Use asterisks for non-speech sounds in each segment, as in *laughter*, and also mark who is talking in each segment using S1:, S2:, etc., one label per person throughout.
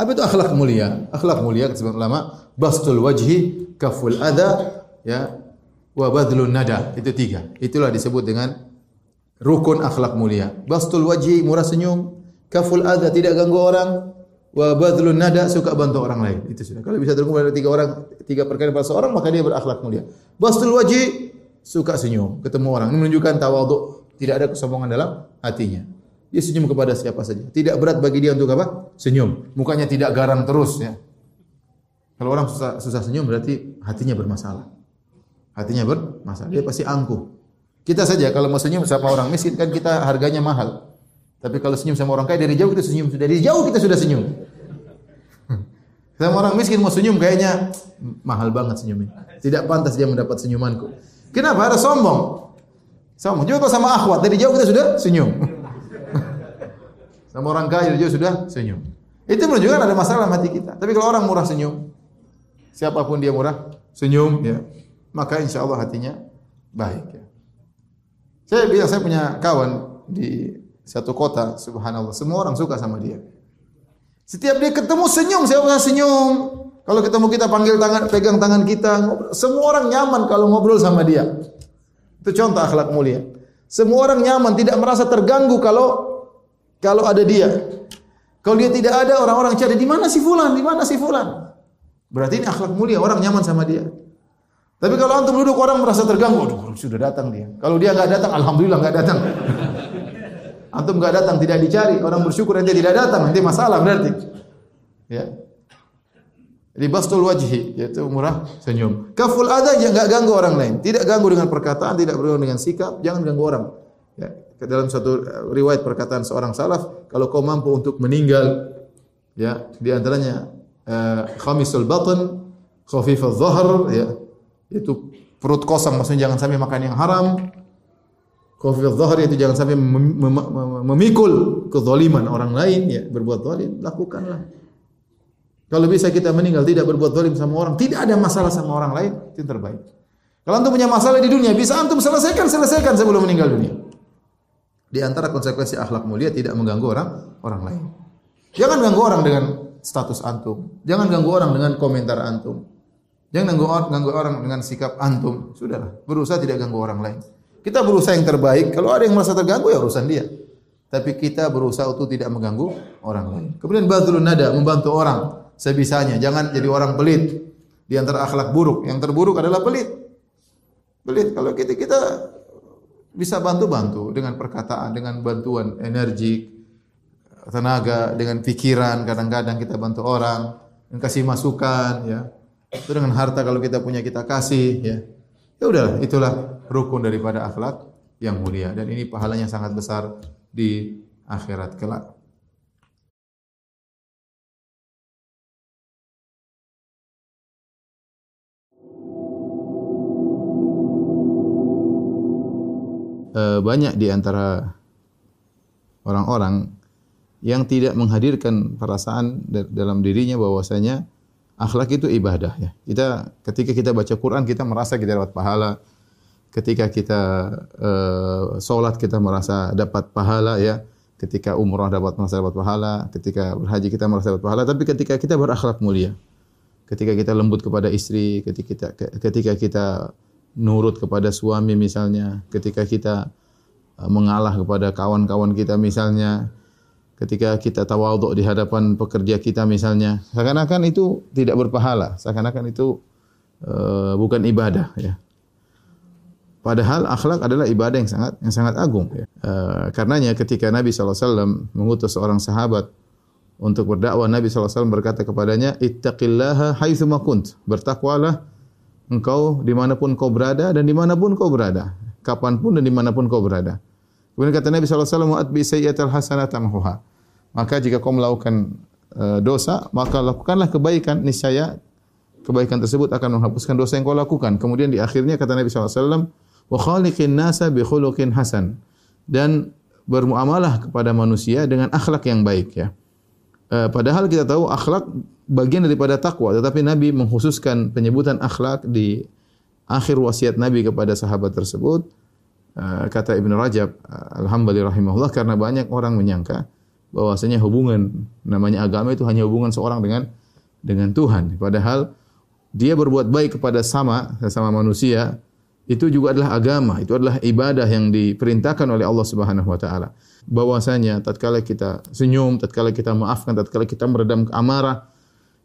S1: Apa itu akhlak mulia? Akhlak mulia kata sebagian ulama, bastul wajhi, kaful adha, ya, wa badlun nada. Itu tiga. Itulah disebut dengan rukun akhlak mulia. Bastul wajhi, murah senyum, kaful adha, tidak ganggu orang, wa badlun nada, suka bantu orang lain. Itu sudah. Kalau bisa terkumpul dari tiga orang, tiga perkara pada seorang, maka dia berakhlak mulia. Bastul wajhi, suka senyum, ketemu orang. Ini menunjukkan tawadhu, tidak ada kesombongan dalam hatinya. Dia senyum kepada siapa saja. Tidak berat bagi dia untuk apa? Senyum. Mukanya tidak garang terus ya. Kalau orang susah, susah senyum berarti hatinya bermasalah. Hatinya bermasalah. Dia pasti angkuh. Kita saja kalau mau senyum sama orang miskin kan kita harganya mahal. Tapi kalau senyum sama orang kaya dari jauh kita senyum. Dari jauh kita sudah senyum. *laughs* Sama orang miskin mau senyum kayaknya mahal banget senyumnya. Tidak pantas dia mendapat senyumanku. Kenapa? Ada sombong. Sombong. Juga sama akhwat dari jauh kita sudah senyum. *laughs* Sama orang kaya dia sudah senyum. Itu menunjukkan ada masalah mati kita. Tapi kalau orang murah senyum, siapapun dia murah senyum, ya, maka insya Allah hatinya baik. Ya. Saya bilang saya punya kawan di satu kota, subhanallah, semua orang suka sama dia. Setiap dia ketemu senyum, saya pernah senyum. Kalau ketemu kita panggil tangan, pegang tangan kita, ngobrol. semua orang nyaman kalau ngobrol sama dia. Itu contoh akhlak mulia. Semua orang nyaman, tidak merasa terganggu kalau kalau ada dia. Kalau dia tidak ada, orang-orang cari di mana si fulan, di mana si fulan. Berarti ini akhlak mulia, orang nyaman sama dia. Tapi kalau antum duduk orang merasa terganggu, aduh sudah datang dia. Kalau dia nggak datang, alhamdulillah nggak datang. *laughs* antum nggak datang tidak dicari, orang bersyukur nanti tidak datang, nanti masalah berarti. Ya. Jadi bastul wajhi yaitu murah senyum. Kaful ada yang nggak ganggu orang lain, tidak ganggu dengan perkataan, tidak ganggu dengan sikap, jangan ganggu orang. Ya dalam satu eh, riwayat perkataan seorang salaf, kalau kau mampu untuk meninggal, ya di antaranya uh, khamisul batn, khafiful dhahr, ya itu perut kosong maksudnya jangan sampai makan yang haram. Khafiful dhahr itu jangan sampai mem mem memikul kezaliman orang lain ya, berbuat zalim, lakukanlah. Kalau bisa kita meninggal tidak berbuat zalim sama orang, tidak ada masalah sama orang lain, itu terbaik. Kalau antum punya masalah di dunia, bisa antum selesaikan, selesaikan sebelum meninggal dunia. Di antara konsekuensi akhlak mulia tidak mengganggu orang orang lain. Jangan ganggu orang dengan status antum. Jangan ganggu orang dengan komentar antum. Jangan ganggu orang, ganggu orang dengan sikap antum. Sudahlah, berusaha tidak ganggu orang lain. Kita berusaha yang terbaik. Kalau ada yang merasa terganggu ya urusan dia. Tapi kita berusaha untuk tidak mengganggu orang lain. Kemudian badrun nada, membantu orang sebisanya. Jangan jadi orang pelit. Di antara akhlak buruk, yang terburuk adalah pelit. Pelit. Kalau kita kita bisa bantu-bantu dengan perkataan, dengan bantuan energi, tenaga, dengan pikiran. Kadang-kadang kita bantu orang, dan kasih masukan, ya. Itu dengan harta kalau kita punya kita kasih, ya. Ya udahlah, itulah rukun daripada akhlak yang mulia dan ini pahalanya sangat besar di akhirat kelak. Eh, banyak di antara orang-orang yang tidak menghadirkan perasaan dalam dirinya bahwasanya akhlak itu ibadah ya. Kita ketika kita baca Quran kita merasa kita dapat pahala. Ketika kita sholat kita merasa dapat pahala ya. Ketika umrah dapat merasa dapat pahala. Ketika berhaji kita merasa dapat pahala. Tapi ketika kita berakhlak mulia, ketika kita lembut kepada istri, ketika kita ketika kita nurut kepada suami misalnya, ketika kita uh, mengalah kepada kawan-kawan kita misalnya, ketika kita tawadhu di hadapan pekerja kita misalnya, seakan-akan itu tidak berpahala, seakan-akan itu uh, bukan ibadah ya. Padahal akhlak adalah ibadah yang sangat yang sangat agung. Ya. Uh, karenanya ketika Nabi SAW mengutus seorang sahabat untuk berdakwah, Nabi SAW berkata kepadanya, Ittaqillaha haitsuma kunt. Bertakwalah engkau di mana pun kau berada dan di mana pun kau berada. Kapan pun dan di mana pun kau berada. Kemudian kata Nabi SAW, Wa'atbi sayyatal hasanata mahuha. Maka jika kau melakukan uh, dosa, maka lakukanlah kebaikan, niscaya kebaikan tersebut akan menghapuskan dosa yang kau lakukan. Kemudian di akhirnya kata Nabi SAW, Wa khaliqin nasa bi hasan. Dan bermuamalah kepada manusia dengan akhlak yang baik ya. Uh, padahal kita tahu akhlak bagian daripada takwa, tetapi Nabi mengkhususkan penyebutan akhlak di akhir wasiat Nabi kepada sahabat tersebut. Uh, kata Ibn Rajab, Alhamdulillah rahimahullah, karena banyak orang menyangka bahwasanya hubungan namanya agama itu hanya hubungan seorang dengan dengan Tuhan. Padahal dia berbuat baik kepada sama sesama manusia itu juga adalah agama, itu adalah ibadah yang diperintahkan oleh Allah Subhanahu wa taala. Bahwasanya tatkala kita senyum, tatkala kita maafkan, tatkala kita meredam amarah,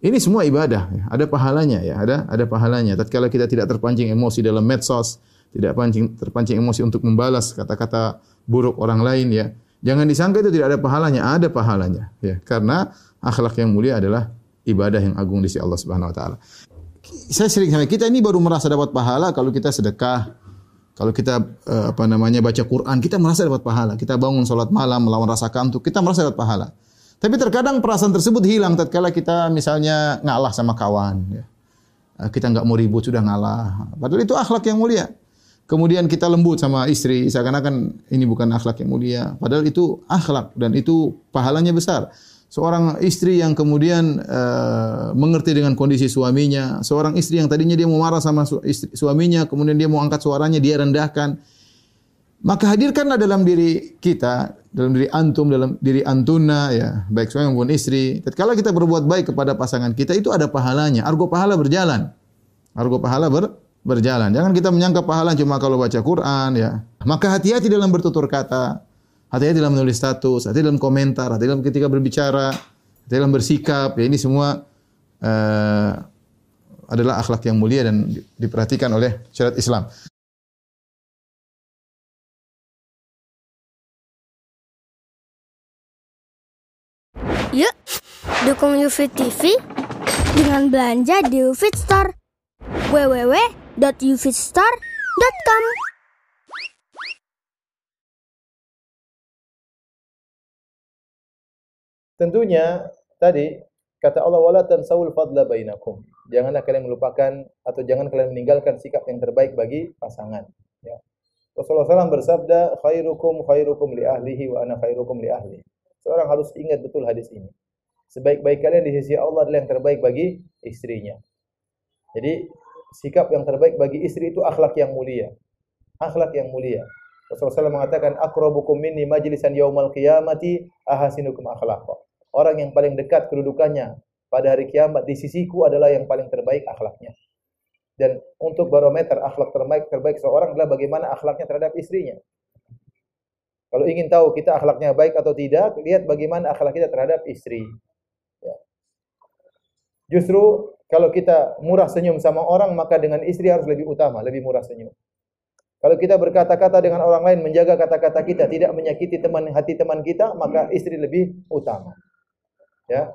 S1: ini semua ibadah, ya. ada pahalanya ya, ada ada pahalanya. Tatkala kita tidak terpancing emosi dalam medsos, tidak pancing, terpancing emosi untuk membalas kata-kata buruk orang lain ya. Jangan disangka itu tidak ada pahalanya, ada pahalanya ya. Karena akhlak yang mulia adalah ibadah yang agung di sisi Allah Subhanahu wa taala saya sering sampai kita ini baru merasa dapat pahala kalau kita sedekah, kalau kita uh, apa namanya baca Quran, kita merasa dapat pahala. Kita bangun sholat malam melawan rasa kantuk, kita merasa dapat pahala. Tapi terkadang perasaan tersebut hilang tatkala kita misalnya ngalah sama kawan. Ya. Eh, kita nggak mau ribut sudah ngalah. Padahal itu akhlak yang mulia. Kemudian kita lembut sama istri, seakan-akan ini bukan akhlak yang mulia. Padahal itu akhlak dan itu pahalanya besar seorang istri yang kemudian uh, mengerti dengan kondisi suaminya, seorang istri yang tadinya dia mau marah sama su istri, suaminya, kemudian dia mau angkat suaranya, dia rendahkan. Maka hadirkanlah dalam diri kita, dalam diri antum, dalam diri antuna, ya, baik suami maupun istri. Tatkala kita berbuat baik kepada pasangan kita, itu ada pahalanya. Argo pahala berjalan. Argo pahala ber, berjalan. Jangan kita menyangka pahala cuma kalau baca Quran, ya. Maka hati-hati dalam bertutur kata hati-hati dalam menulis status, hati dalam komentar, hati dalam ketika berbicara, hati dalam bersikap. Ya ini semua uh, adalah akhlak yang mulia dan diperhatikan oleh syariat Islam.
S2: Yuk, dukung UFIT TV dengan belanja di UFIT Store. www.ufitstore.com
S1: Tentunya tadi kata Allah wala tansawul fadla bainakum. Janganlah kalian melupakan atau jangan kalian meninggalkan sikap yang terbaik bagi pasangan. Ya. Rasulullah SAW bersabda, khairukum khairukum li ahlihi wa ana khairukum li ahli. Seorang harus ingat betul hadis ini. Sebaik-baik kalian di sisi Allah adalah yang terbaik bagi istrinya. Jadi sikap yang terbaik bagi istri itu akhlak yang mulia. Akhlak yang mulia. Rasulullah SAW mengatakan akrabukum minni majlisan yaumal qiyamati ahasinukum akhlaqa. Orang yang paling dekat kedudukannya pada hari kiamat di sisiku adalah yang paling terbaik akhlaknya. Dan untuk barometer akhlak terbaik terbaik seorang adalah bagaimana akhlaknya terhadap istrinya. Kalau ingin tahu kita akhlaknya baik atau tidak, lihat bagaimana akhlak kita terhadap istri. Ya. Justru kalau kita murah senyum sama orang, maka dengan istri harus lebih utama, lebih murah senyum. Kalau kita berkata-kata dengan orang lain, menjaga kata-kata kita, tidak menyakiti teman hati teman kita, maka istri lebih utama. Ya.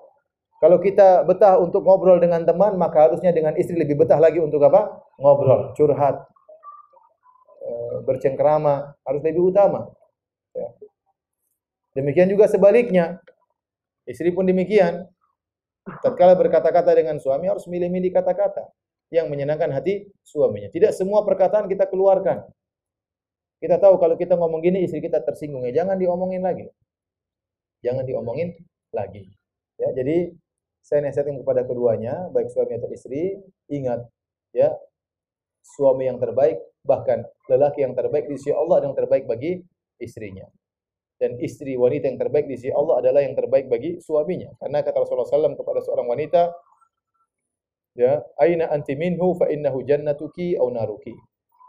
S1: Kalau kita betah untuk ngobrol dengan teman, maka harusnya dengan istri lebih betah lagi untuk apa? Ngobrol, curhat, e, bercengkrama, harus lebih utama. Ya. Demikian juga sebaliknya. Istri pun demikian. Tatkala berkata-kata dengan suami harus milih-milih kata-kata yang menyenangkan hati suaminya. Tidak semua perkataan kita keluarkan. Kita tahu kalau kita ngomong gini istri kita tersinggung ya, jangan diomongin lagi. Jangan diomongin lagi. Ya, jadi saya nasihatkan kepada keduanya, baik suami atau istri, ingat ya, suami yang terbaik bahkan lelaki yang terbaik di sisi Allah yang terbaik bagi istrinya. Dan istri wanita yang terbaik di sisi Allah adalah yang terbaik bagi suaminya. Karena kata Rasulullah SAW kepada seorang wanita, ya, aina anti minhu fa innahu jannatuki au naruki.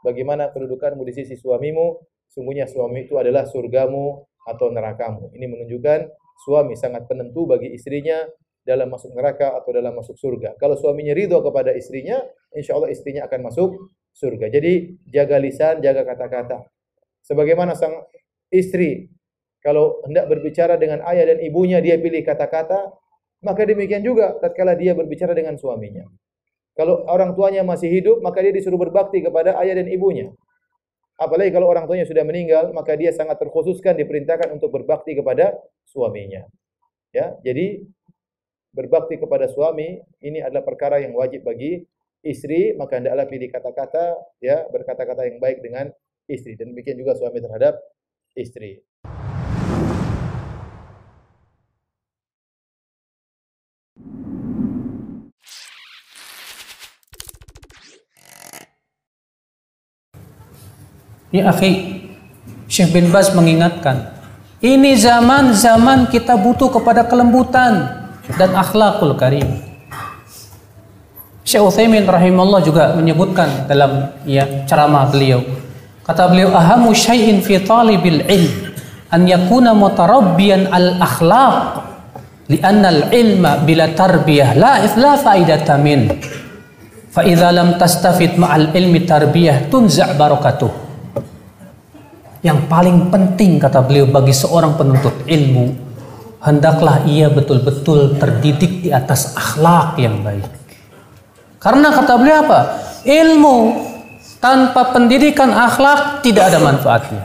S1: Bagaimana kedudukanmu di sisi suamimu? Sungguhnya suami itu adalah surgamu atau nerakamu. Ini menunjukkan suami sangat penentu bagi istrinya dalam masuk neraka atau dalam masuk surga. Kalau suaminya ridho kepada istrinya, insya Allah istrinya akan masuk surga. Jadi jaga lisan, jaga kata-kata. Sebagaimana sang istri kalau hendak berbicara dengan ayah dan ibunya dia pilih kata-kata, maka demikian juga tatkala dia berbicara dengan suaminya. Kalau orang tuanya masih hidup, maka dia disuruh berbakti kepada ayah dan ibunya. Apalagi kalau orang tuanya sudah meninggal, maka dia sangat terkhususkan diperintahkan untuk berbakti kepada suaminya. Ya, jadi berbakti kepada suami ini adalah perkara yang wajib bagi istri, maka hendaklah pilih kata-kata ya, berkata-kata yang baik dengan istri dan demikian juga suami terhadap istri.
S3: Ya akhi, Syekh bin Bas mengingatkan Ini zaman-zaman kita butuh kepada kelembutan dan akhlakul karim. Syekh Utsaimin rahimahullah juga menyebutkan dalam ya ceramah beliau. Kata beliau, "Ahamu syai'in fi talibil ilm an yakuna mutarabbiyan al akhlaq lianna al ilma bila tarbiyah la la faidata min." Fa idza lam tastafid ma'al ilmi tarbiyah tunza' barakatuh yang paling penting kata beliau bagi seorang penuntut ilmu hendaklah ia betul-betul terdidik di atas akhlak yang baik. Karena kata beliau apa? Ilmu tanpa pendidikan akhlak tidak ada manfaatnya.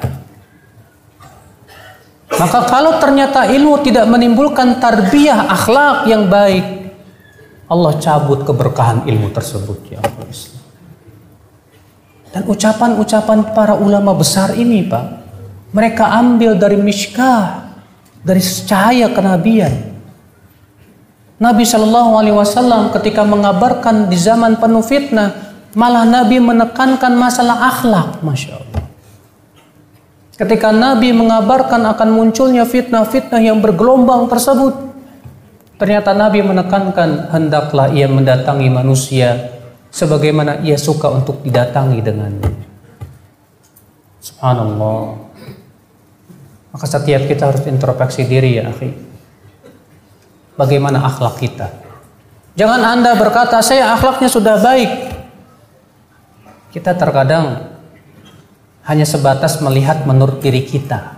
S3: Maka kalau ternyata ilmu tidak menimbulkan tarbiyah akhlak yang baik, Allah cabut keberkahan ilmu tersebut ya Allah. Dan ucapan-ucapan para ulama besar ini, Pak, mereka ambil dari miskah, dari cahaya kenabian. Nabi Shallallahu Alaihi Wasallam ketika mengabarkan di zaman penuh fitnah, malah Nabi menekankan masalah akhlak, masya Allah. Ketika Nabi mengabarkan akan munculnya fitnah-fitnah yang bergelombang tersebut, ternyata Nabi menekankan hendaklah ia mendatangi manusia sebagaimana ia suka untuk didatangi dengannya. Subhanallah. Maka setiap kita harus introspeksi diri ya akhi. Bagaimana akhlak kita? Jangan Anda berkata saya akhlaknya sudah baik. Kita terkadang hanya sebatas melihat menurut diri kita.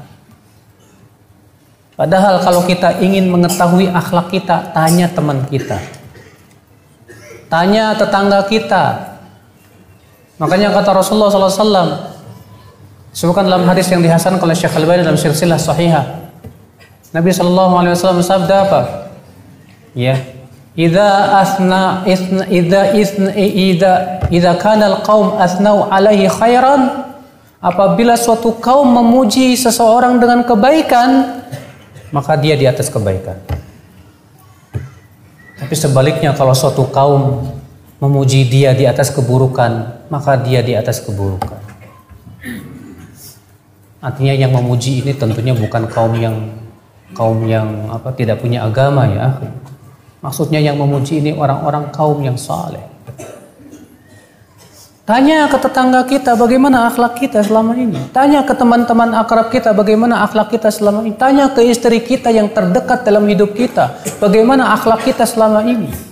S3: Padahal kalau kita ingin mengetahui akhlak kita, tanya teman kita. Tanya tetangga kita. Makanya kata Rasulullah SAW, sebutkan dalam hadis yang dihasankan oleh Syekh Al-Albani dalam silsilah sahihah. Nabi Shallallahu Alaihi Wasallam sabda apa? Ya, Ida asna isna ida isna ida ida kana al-qaum asnau alaihi khairan apabila suatu kaum memuji seseorang dengan kebaikan maka dia di atas kebaikan tapi sebaliknya kalau suatu kaum memuji dia di atas keburukan, maka dia di atas keburukan. Artinya yang memuji ini tentunya bukan kaum yang kaum yang apa tidak punya agama ya. Maksudnya yang memuji ini orang-orang kaum yang saleh. Tanya ke tetangga kita bagaimana akhlak kita selama ini. Tanya ke teman-teman akrab kita bagaimana akhlak kita selama ini. Tanya ke istri kita yang terdekat dalam hidup kita bagaimana akhlak kita selama ini.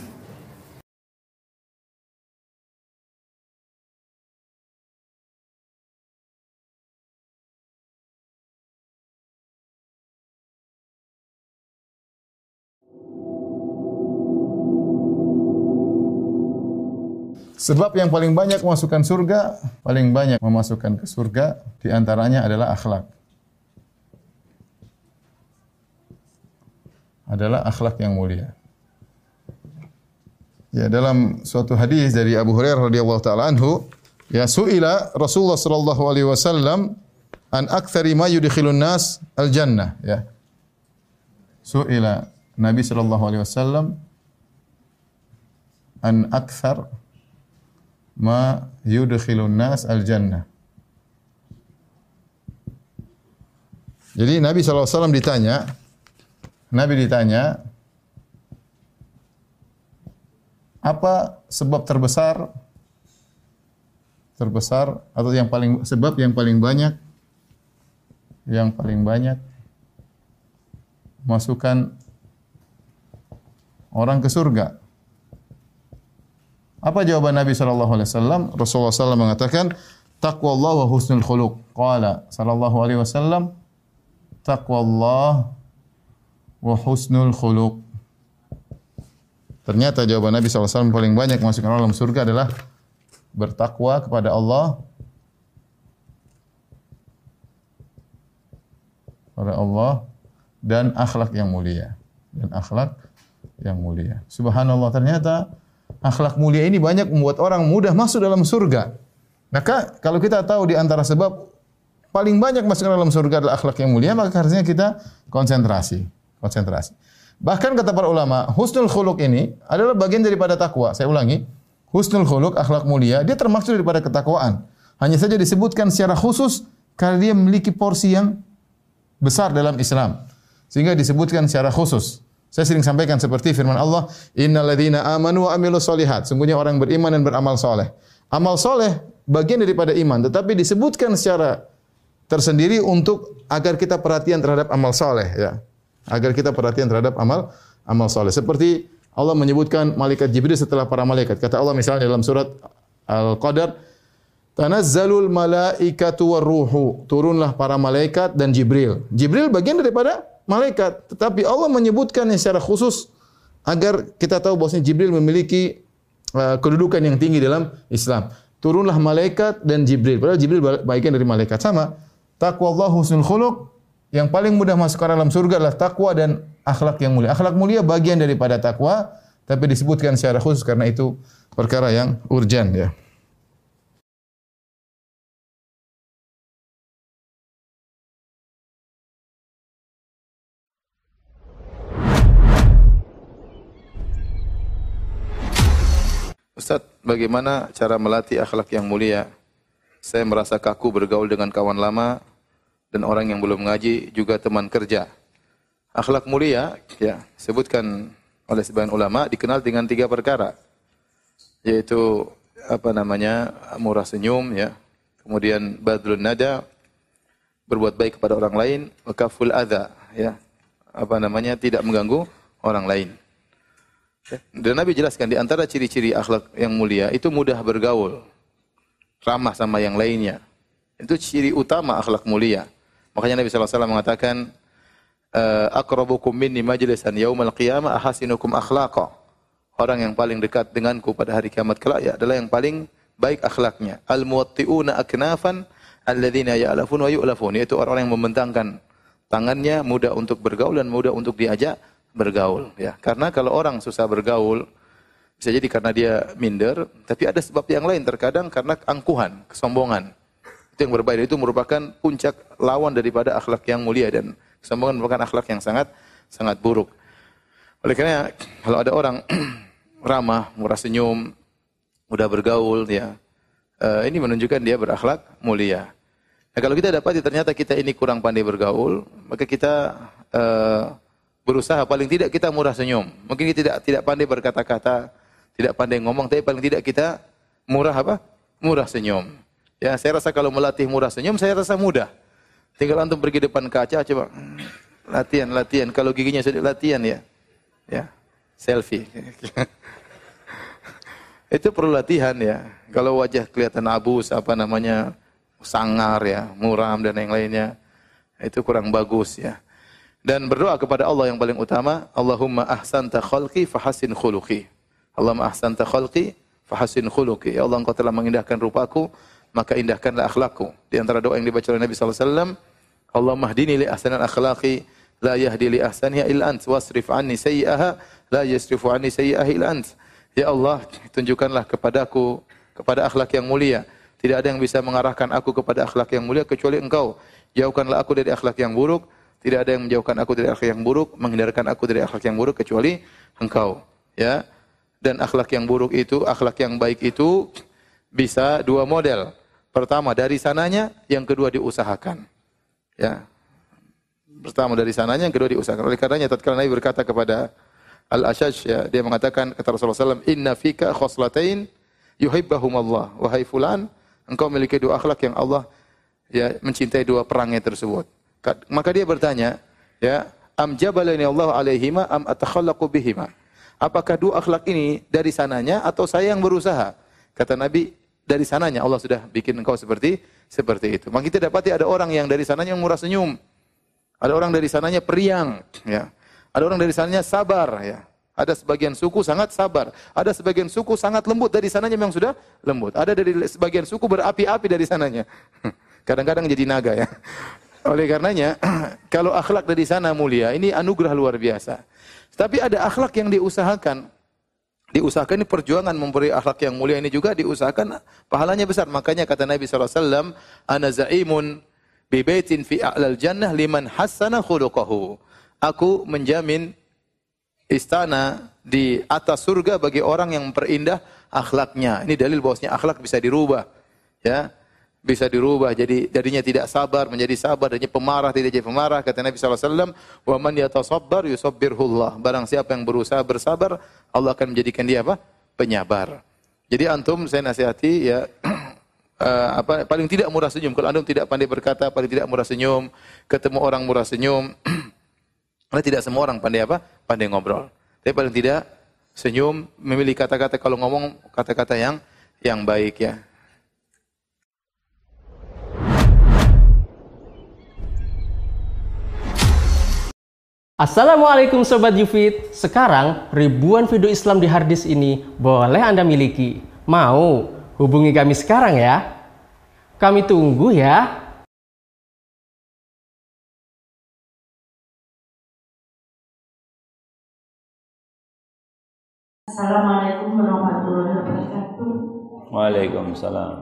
S1: Sebab yang paling banyak memasukkan surga, paling banyak memasukkan ke surga, di antaranya adalah akhlak. Adalah akhlak yang mulia. Ya, dalam suatu hadis dari Abu Hurairah radhiyallahu taala anhu, ya suila Rasulullah sallallahu alaihi wasallam an aktsari ma yudkhilun nas al jannah, ya. Suila Nabi sallallahu alaihi wasallam an aktsar ma yudkhilun nas al jannah. Jadi Nabi SAW ditanya, Nabi ditanya, apa sebab terbesar, terbesar atau yang paling sebab yang paling banyak, yang paling banyak masukkan orang ke surga? Apa jawaban Nabi sallallahu alaihi wasallam? Rasulullah sallallahu mengatakan, "Taqwallah wa husnul khuluq." Qala sallallahu alaihi wasallam, "Taqwallah wa husnul khuluq." Ternyata jawaban Nabi SAW paling banyak masukkan orang dalam surga adalah bertakwa kepada Allah kepada Allah dan akhlak yang mulia dan akhlak yang mulia. Subhanallah ternyata akhlak mulia ini banyak membuat orang mudah masuk dalam surga. Maka kalau kita tahu di antara sebab paling banyak masuk dalam surga adalah akhlak yang mulia, maka harusnya kita konsentrasi, konsentrasi. Bahkan kata para ulama, husnul khuluq ini adalah bagian daripada takwa. Saya ulangi, husnul khuluq, akhlak mulia, dia termasuk daripada ketakwaan. Hanya saja disebutkan secara khusus karena dia memiliki porsi yang besar dalam Islam. Sehingga disebutkan secara khusus. Saya sering sampaikan seperti firman Allah, "Innalladzina amanu wa amilus solihat." Sungguhnya orang beriman dan beramal soleh. Amal soleh bagian daripada iman, tetapi disebutkan secara tersendiri untuk agar kita perhatian terhadap amal soleh, ya. Agar kita perhatian terhadap amal amal soleh. Seperti Allah menyebutkan malaikat Jibril setelah para malaikat. Kata Allah misalnya dalam surat Al-Qadar, Tanazzalul malaikatu waruhu. Turunlah para malaikat dan Jibril. Jibril bagian daripada malaikat. Tetapi Allah menyebutkannya secara khusus agar kita tahu bahwasanya Jibril memiliki uh, kedudukan yang tinggi dalam Islam. Turunlah malaikat dan Jibril. Padahal Jibril bagian dari malaikat. Sama. Taqwa Allah husnul khuluq. Yang paling mudah masuk ke dalam surga adalah takwa dan akhlak yang mulia. Akhlak mulia bagian daripada takwa, tapi disebutkan secara khusus karena itu perkara yang urgent ya. Ustaz, bagaimana cara melatih akhlak yang mulia? Saya merasa kaku bergaul dengan kawan lama dan orang yang belum mengaji juga teman kerja. Akhlak mulia, ya, sebutkan oleh sebagian ulama dikenal dengan tiga perkara. Yaitu apa namanya? murah senyum ya. Kemudian badrun nada, berbuat baik kepada orang lain, wakaful adha, ya. Apa namanya? tidak mengganggu orang lain. Dan Nabi jelaskan di antara ciri-ciri akhlak yang mulia itu mudah bergaul, ramah sama yang lainnya. Itu ciri utama akhlak mulia. Makanya Nabi SAW mengatakan, eh, akrabukum minni majlisan yaumal qiyamah ahasinukum akhlaqa. Orang yang paling dekat denganku pada hari kiamat kelak ya adalah yang paling baik akhlaknya. Al-muwatti'una aknafan alladzina ya'lafun wa yu'lafun. Yaitu orang-orang yang membentangkan tangannya, mudah untuk bergaul dan mudah untuk diajak bergaul ya. Karena kalau orang susah bergaul bisa jadi karena dia minder, tapi ada sebab yang lain terkadang karena angkuhan, kesombongan. Itu yang berbahaya itu merupakan puncak lawan daripada akhlak yang mulia dan kesombongan merupakan akhlak yang sangat sangat buruk. Oleh karena kalau ada orang *clears throat* ramah, murah senyum, mudah bergaul ya. Uh, ini menunjukkan dia berakhlak mulia. Nah, kalau kita dapati ternyata kita ini kurang pandai bergaul, maka kita uh, berusaha paling tidak kita murah senyum. Mungkin kita tidak tidak pandai berkata-kata, tidak pandai ngomong, tapi paling tidak kita murah apa? Murah senyum. Ya, saya rasa kalau melatih murah senyum saya rasa mudah. Tinggal antum pergi depan kaca coba latihan, latihan. Kalau giginya sudah latihan ya. Ya. Selfie. *laughs* Itu perlu latihan ya. Kalau wajah kelihatan abus apa namanya sangar ya, muram dan yang lainnya. Itu kurang bagus ya dan berdoa kepada Allah yang paling utama, Allahumma ahsanta khalqi fahasin khuluqi. Allahumma ahsanta khalqi fahasin khuluqi. Ya Allah, Engkau telah mengindahkan rupaku, maka indahkanlah akhlakku. Di antara doa yang dibaca oleh Nabi sallallahu alaihi wasallam, Allahumma hdini li ahsanil akhlaqi la yahdi li ahsaniha illa ant wasrif anni sayyi'aha la yasrifu anni sayyi'aha illa ant. Ya Allah, tunjukkanlah kepadaku kepada akhlak yang mulia. Tidak ada yang bisa mengarahkan aku kepada akhlak yang mulia kecuali Engkau. Jauhkanlah aku dari akhlak yang buruk tidak ada yang menjauhkan aku dari akhlak yang buruk, menghindarkan aku dari akhlak yang buruk kecuali engkau. Ya. Dan akhlak yang buruk itu, akhlak yang baik itu bisa dua model. Pertama dari sananya, yang kedua diusahakan. Ya. Pertama dari sananya, yang kedua diusahakan. Oleh karenanya tatkala Nabi berkata kepada Al-Ashaj ya, dia mengatakan kata Rasulullah SAW, "Inna fika khoslatain yuhibbahum Allah." Wahai fulan, engkau memiliki dua akhlak yang Allah ya mencintai dua perangnya tersebut. Maka dia bertanya, ya, am jabalani Allah alaihima am atakhallaqu bihima. Apakah dua akhlak ini dari sananya atau saya yang berusaha? Kata Nabi, dari sananya Allah sudah bikin engkau seperti seperti itu. Maka kita dapati ada orang yang dari sananya murah senyum. Ada orang dari sananya periang, ya. Ada orang dari sananya sabar, ya. Ada sebagian suku sangat sabar. Ada sebagian suku sangat lembut dari sananya memang sudah lembut. Ada dari sebagian suku berapi-api dari sananya. *laughs* Kadang-kadang jadi naga ya. Oleh karenanya, *clears throat* kalau akhlak dari sana mulia, ini anugerah luar biasa. Tapi ada akhlak yang diusahakan. Diusahakan ini perjuangan memberi akhlak yang mulia ini juga diusahakan pahalanya besar. Makanya kata Nabi SAW, Ana za'imun bi baitin fi a'lal jannah liman hassana khuluqahu. Aku menjamin istana di atas surga bagi orang yang memperindah akhlaknya. Ini dalil bahwasanya akhlak bisa dirubah. Ya, bisa dirubah. Jadi jadinya tidak sabar menjadi sabar. Jadinya pemarah tidak jadi pemarah. Kata Nabi wasallam wa man yatasabbar yusabbirhullah. Barang siapa yang berusaha bersabar Allah akan menjadikan dia apa? Penyabar. Jadi antum saya nasihati ya uh, *clears throat* apa paling tidak murah senyum. Kalau antum tidak pandai berkata paling tidak murah senyum. Ketemu orang murah senyum *clears throat* karena tidak semua orang pandai apa? Pandai ngobrol. Tapi paling tidak senyum memilih kata-kata. Kalau ngomong kata-kata yang yang baik ya
S4: Assalamualaikum Sobat Yufit Sekarang ribuan video Islam di harddisk ini boleh Anda miliki Mau? Hubungi kami sekarang ya Kami tunggu ya
S5: Assalamualaikum warahmatullahi wabarakatuh.
S6: Waalaikumsalam.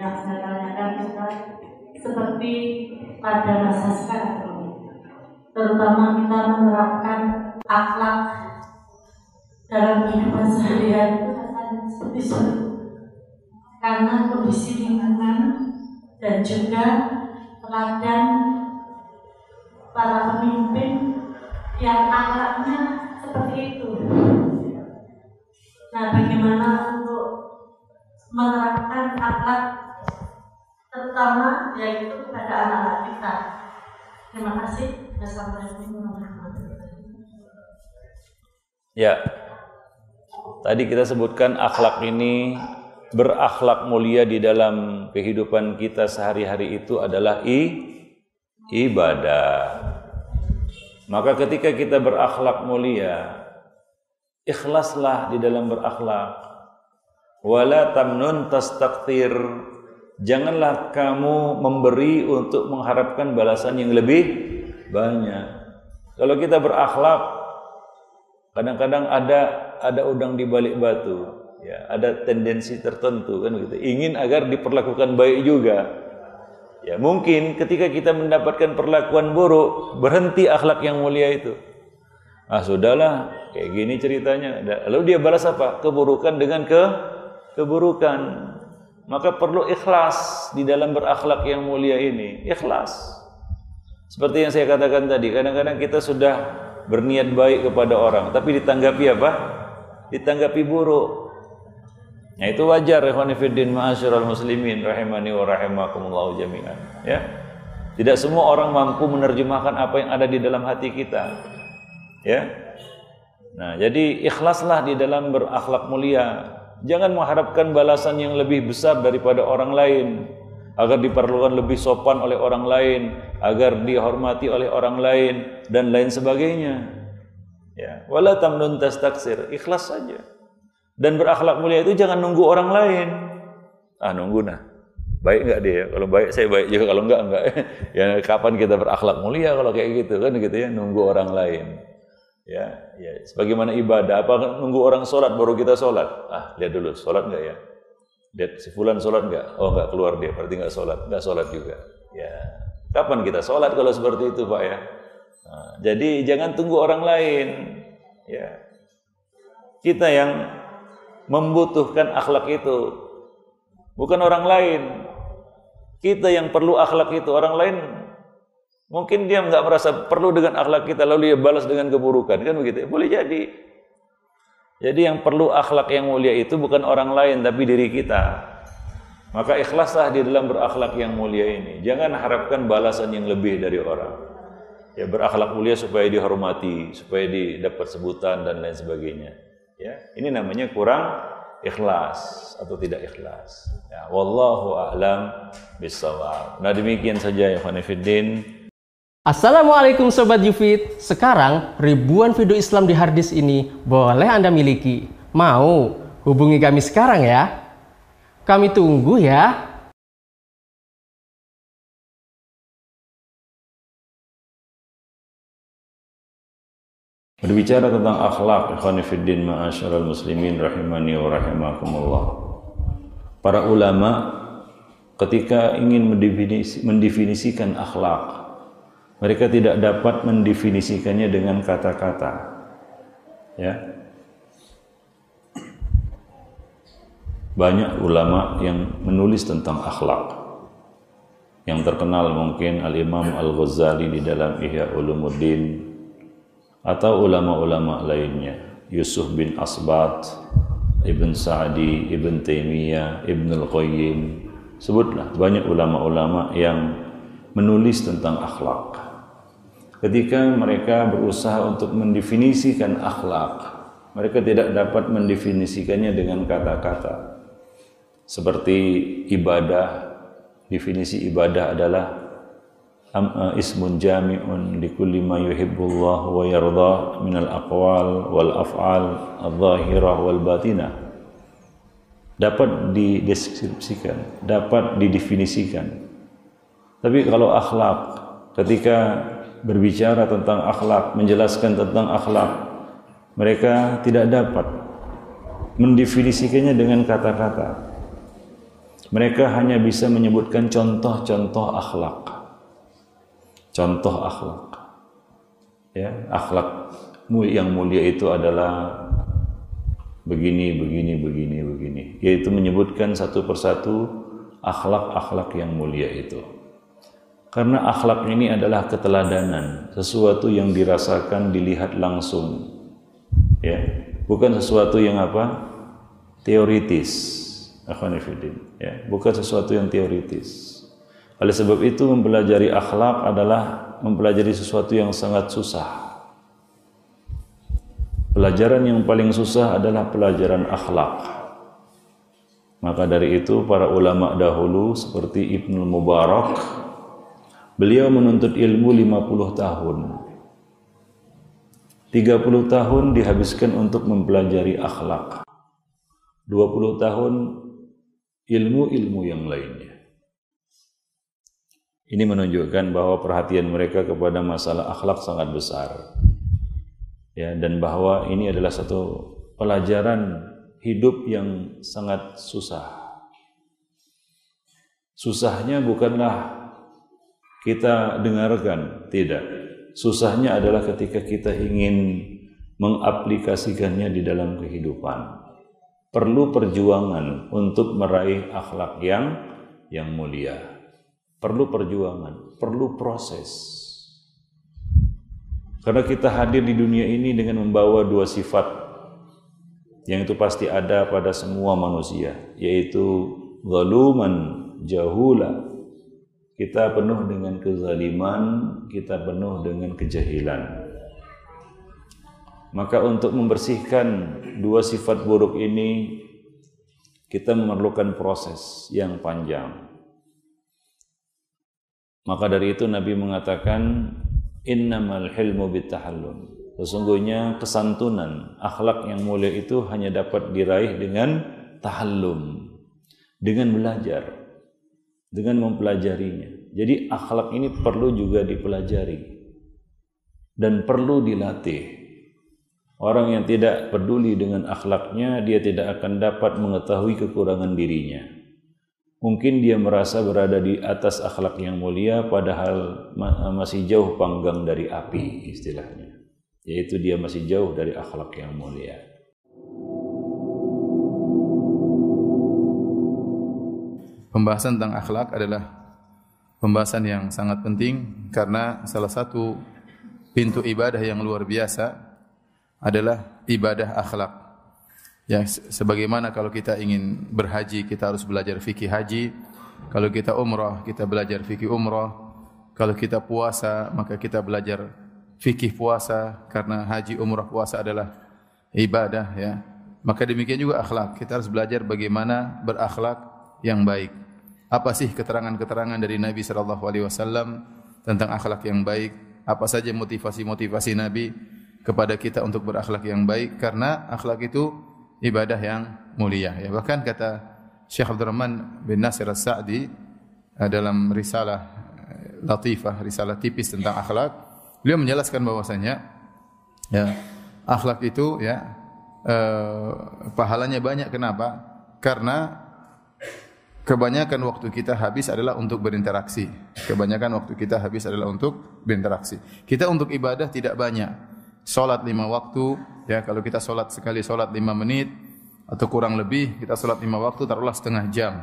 S5: Yang saya tanyakan Ustaz, seperti pada masa sekarang terutama kita menerapkan akhlak dalam kehidupan sehari-hari rasanya seperti karena kondisi lingkungan dan juga teladan para pemimpin yang akhlaknya seperti itu. Nah, bagaimana untuk menerapkan akhlak terutama yaitu kepada anak-anak kita. Terima kasih.
S6: Ya. Tadi kita sebutkan akhlak ini berakhlak mulia di dalam kehidupan kita sehari-hari itu adalah i, ibadah. Maka ketika kita berakhlak mulia, ikhlaslah di dalam berakhlak. Wala tamnun tastaktir. Janganlah kamu memberi untuk mengharapkan balasan yang lebih banyak. Kalau kita berakhlak, kadang-kadang ada ada udang di balik batu, ya, ada tendensi tertentu kan gitu. Ingin agar diperlakukan baik juga. Ya, mungkin ketika kita mendapatkan perlakuan buruk, berhenti akhlak yang mulia itu. Ah, sudahlah, kayak gini ceritanya. Lalu dia balas apa? Keburukan dengan ke keburukan. Maka perlu ikhlas di dalam berakhlak yang mulia ini. Ikhlas. Seperti yang saya katakan tadi, kadang-kadang kita sudah berniat baik kepada orang, tapi ditanggapi apa? Ditanggapi buruk. Nah itu wajar ikhwanifiddin ma'asyiral muslimin rahimani wa rahimakumullah jami'an ya. Tidak semua orang mampu menerjemahkan apa yang ada di dalam hati kita. Ya. Nah, jadi ikhlaslah di dalam berakhlak mulia. Jangan mengharapkan balasan yang lebih besar daripada orang lain agar diperlukan lebih sopan oleh orang lain, agar dihormati oleh orang lain dan lain sebagainya. Ya, wala tamnun tastaksir, ikhlas saja. Dan berakhlak mulia itu jangan nunggu orang lain. Ah, nunggu nah. Baik enggak dia? Kalau baik saya baik juga, kalau enggak enggak. *laughs* ya kapan kita berakhlak mulia kalau kayak gitu kan gitu ya, nunggu orang lain. Ya, ya sebagaimana ibadah, apa nunggu orang sholat baru kita sholat? Ah, lihat dulu, sholat enggak ya? Lihat si fulan sholat nggak? Oh nggak keluar dia, berarti nggak sholat, nggak sholat juga. Ya, kapan kita sholat kalau seperti itu pak ya? Nah, jadi jangan tunggu orang lain. Ya, kita yang membutuhkan akhlak itu, bukan orang lain. Kita yang perlu akhlak itu, orang lain mungkin dia nggak merasa perlu dengan akhlak kita, lalu dia balas dengan keburukan, kan begitu? Boleh jadi. Jadi yang perlu akhlak yang mulia itu bukan orang lain tapi diri kita. Maka ikhlaslah di dalam berakhlak yang mulia ini. Jangan harapkan balasan yang lebih dari orang. Ya berakhlak mulia supaya dihormati, supaya didapat sebutan dan lain sebagainya. Ya, ini namanya kurang ikhlas atau tidak ikhlas. Ya, wallahu a'lam bissawab. Nah demikian saja ya Khonifuddin.
S4: Assalamualaikum Sobat Yufit. Sekarang ribuan video Islam di harddisk ini boleh Anda miliki. Mau? Hubungi kami sekarang ya? Kami tunggu ya.
S6: Berbicara tentang akhlak Ikhwanifiddin ma'asyaral muslimin rahimani wa rahimakumullah. Para ulama ketika ingin mendefinisikan akhlak mereka tidak dapat mendefinisikannya dengan kata-kata. Ya. banyak ulama yang menulis tentang akhlak. Yang terkenal mungkin Al-Imam Al-Ghazali di dalam Ihya Ulumuddin atau ulama-ulama lainnya, Yusuf bin Asbat, Ibn Sa'di, Ibn Taimiyah, Ibn Al-Qayyim, sebutlah banyak ulama-ulama yang menulis tentang akhlak. Ketika mereka berusaha untuk mendefinisikan akhlak, mereka tidak dapat mendefinisikannya dengan kata-kata. Seperti ibadah, definisi ibadah adalah uh, ismun jami'un likulli ma yuhibbullah wa yarda min al-aqwal wal af'al adh-dhahirah wal batinah dapat dideskripsikan dapat didefinisikan tapi kalau akhlak ketika berbicara tentang akhlak menjelaskan tentang akhlak mereka tidak dapat mendefinisikannya dengan kata-kata mereka hanya bisa menyebutkan contoh-contoh akhlak. Contoh akhlak. Ya, akhlak yang mulia itu adalah begini, begini, begini, begini. Yaitu menyebutkan satu persatu akhlak-akhlak yang mulia itu. Karena akhlak ini adalah keteladanan, sesuatu yang dirasakan, dilihat langsung. Ya, bukan sesuatu yang apa? teoritis Akhwanifidin, ya, bukan sesuatu yang teoritis. Oleh sebab itu mempelajari akhlak adalah mempelajari sesuatu yang sangat susah. Pelajaran yang paling susah adalah pelajaran akhlak. Maka dari itu para ulama dahulu seperti Ibnu Mubarak beliau menuntut ilmu 50 tahun. 30 tahun dihabiskan untuk mempelajari akhlak. 20 tahun ilmu-ilmu yang lainnya. Ini menunjukkan bahwa perhatian mereka kepada masalah akhlak sangat besar. Ya, dan bahwa ini adalah satu pelajaran hidup yang sangat susah. Susahnya bukanlah kita dengarkan, tidak. Susahnya adalah ketika kita ingin mengaplikasikannya di dalam kehidupan perlu perjuangan untuk meraih akhlak yang yang mulia. Perlu perjuangan, perlu proses. Karena kita hadir di dunia ini dengan membawa dua sifat yang itu pasti ada pada semua manusia, yaitu zaluman jahula. Kita penuh dengan kezaliman, kita penuh dengan kejahilan. Maka untuk membersihkan dua sifat buruk ini kita memerlukan proses yang panjang. Maka dari itu Nabi mengatakan innamal hilmu bitahallum. Sesungguhnya kesantunan, akhlak yang mulia itu hanya dapat diraih dengan tahallum, dengan belajar, dengan mempelajarinya. Jadi akhlak ini perlu juga dipelajari dan perlu dilatih Orang yang tidak peduli dengan akhlaknya, dia tidak akan dapat mengetahui kekurangan dirinya. Mungkin dia merasa berada di atas akhlak yang mulia, padahal masih jauh panggang dari api, istilahnya. Yaitu dia masih jauh dari akhlak yang mulia.
S1: Pembahasan tentang akhlak adalah pembahasan yang sangat penting karena salah satu pintu ibadah yang luar biasa adalah ibadah akhlak. Ya, sebagaimana kalau kita ingin berhaji, kita harus belajar fikih haji. Kalau kita umrah, kita belajar fikih umrah. Kalau kita puasa, maka kita belajar fikih puasa karena haji, umrah, puasa adalah ibadah ya. Maka demikian juga akhlak. Kita harus belajar bagaimana berakhlak yang baik. Apa sih keterangan-keterangan dari Nabi wasallam tentang akhlak yang baik? Apa saja motivasi-motivasi Nabi? kepada kita untuk berakhlak yang baik karena akhlak itu ibadah yang mulia ya bahkan kata Syekh Abdurrahman bin Nasir As-Sa'di eh, dalam risalah eh, latifah risalah tipis tentang akhlak beliau menjelaskan bahwasanya ya akhlak itu ya eh, pahalanya banyak kenapa karena kebanyakan waktu kita habis adalah untuk berinteraksi kebanyakan waktu kita habis adalah untuk berinteraksi kita untuk ibadah tidak banyak Salat lima waktu, ya kalau kita salat sekali salat lima menit atau kurang lebih kita sholat lima waktu taruhlah setengah jam.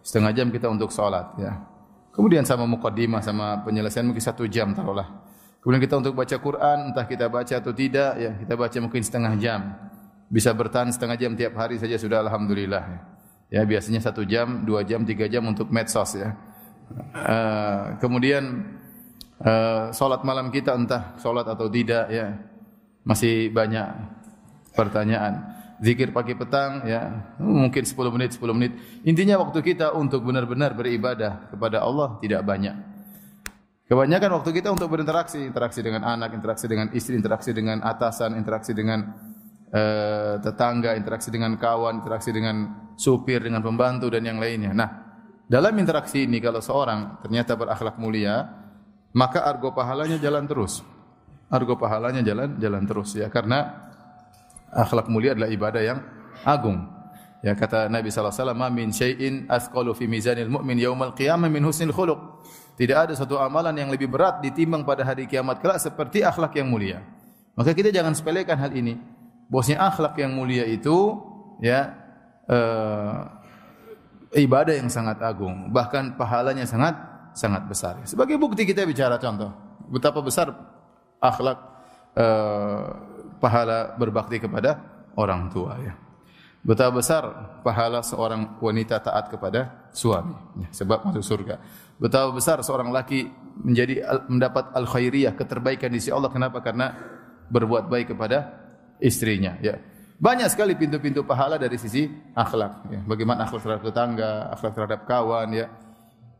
S1: Setengah jam kita untuk sholat ya. Kemudian sama mukaddimah sama penyelesaian mungkin satu jam taruhlah. Kemudian kita untuk baca Quran, entah kita baca atau tidak, ya kita baca mungkin setengah jam. Bisa bertahan setengah jam tiap hari saja sudah alhamdulillah. Ya, ya biasanya satu jam, dua jam, tiga jam untuk medsos ya. Uh, kemudian uh, sholat malam kita entah sholat atau tidak ya masih banyak pertanyaan. Zikir pagi petang ya mungkin 10 menit 10 menit. Intinya waktu kita untuk benar-benar beribadah kepada Allah tidak banyak. Kebanyakan waktu kita untuk berinteraksi interaksi dengan anak interaksi dengan istri interaksi dengan atasan interaksi dengan uh, tetangga interaksi dengan kawan interaksi dengan supir dengan pembantu dan yang lainnya nah dalam interaksi ini kalau seorang ternyata berakhlak mulia maka argo pahalanya jalan terus argo pahalanya jalan jalan terus ya karena akhlak mulia adalah ibadah yang agung. Ya kata Nabi sallallahu alaihi wasallam, "Min syai'in asqalu fi mizanil mu'min yaumal qiyamah min husnil khuluq." Tidak ada satu amalan yang lebih berat ditimbang pada hari kiamat kelak seperti akhlak yang mulia. Maka kita jangan sepelekan hal ini. Bosnya akhlak yang mulia itu ya uh, ibadah yang sangat agung, bahkan pahalanya sangat sangat besar. Sebagai bukti kita bicara contoh betapa besar akhlak uh, pahala berbakti kepada orang tua ya. Betapa besar pahala seorang wanita taat kepada suami ya, sebab masuk surga. Betapa besar seorang laki menjadi mendapat al khairiyah keterbaikan di sisi Allah kenapa? Karena berbuat baik kepada istrinya ya. Banyak sekali pintu-pintu pahala dari sisi akhlak ya. Bagaimana akhlak terhadap tetangga, akhlak terhadap kawan ya.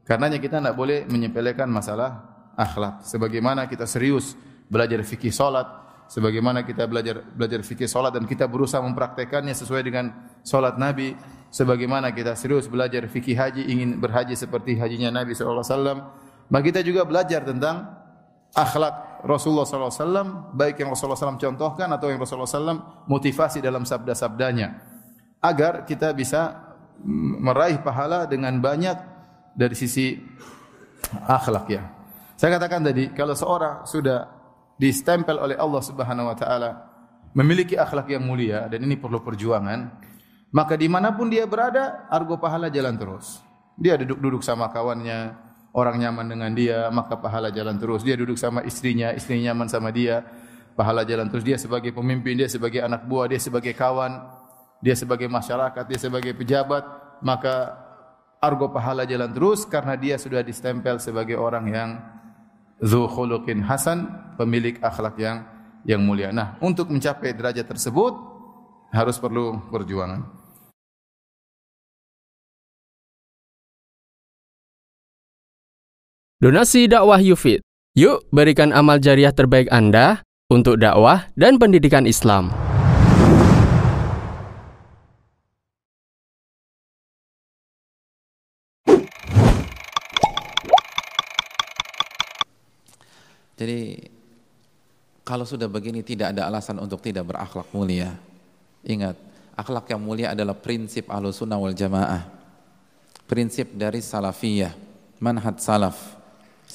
S1: Karenanya kita tidak boleh menyepelekan masalah akhlak. Sebagaimana kita serius belajar fikih salat, sebagaimana kita belajar belajar fikih salat dan kita berusaha mempraktekannya sesuai dengan salat Nabi sebagaimana kita serius belajar fikih haji ingin berhaji seperti hajinya Nabi wasallam maka kita juga belajar tentang akhlak Rasulullah wasallam baik yang Rasulullah SAW contohkan atau yang Rasulullah SAW motivasi dalam sabda-sabdanya agar kita bisa meraih pahala dengan banyak dari sisi akhlak ya. Saya katakan tadi kalau seorang sudah distempel oleh Allah Subhanahu wa taala memiliki akhlak yang mulia dan ini perlu perjuangan, maka di mana pun dia berada, argo pahala jalan terus. Dia duduk-duduk sama kawannya, orang nyaman dengan dia, maka pahala jalan terus. Dia duduk sama istrinya, istrinya nyaman sama dia, pahala jalan terus. Dia sebagai pemimpin, dia sebagai anak buah, dia sebagai kawan, dia sebagai masyarakat, dia sebagai pejabat, maka argo pahala jalan terus karena dia sudah distempel sebagai orang yang Zu khuluqin hasan, pemilik akhlak yang yang mulia. Nah, untuk mencapai derajat tersebut harus perlu perjuangan.
S4: Donasi dakwah Yufid. Yuk berikan amal jariah terbaik Anda untuk dakwah dan pendidikan Islam.
S7: Jadi kalau sudah begini tidak ada alasan untuk tidak berakhlak mulia. Ingat, akhlak yang mulia adalah prinsip ahlu sunnah wal jamaah. Prinsip dari salafiyah, manhaj salaf.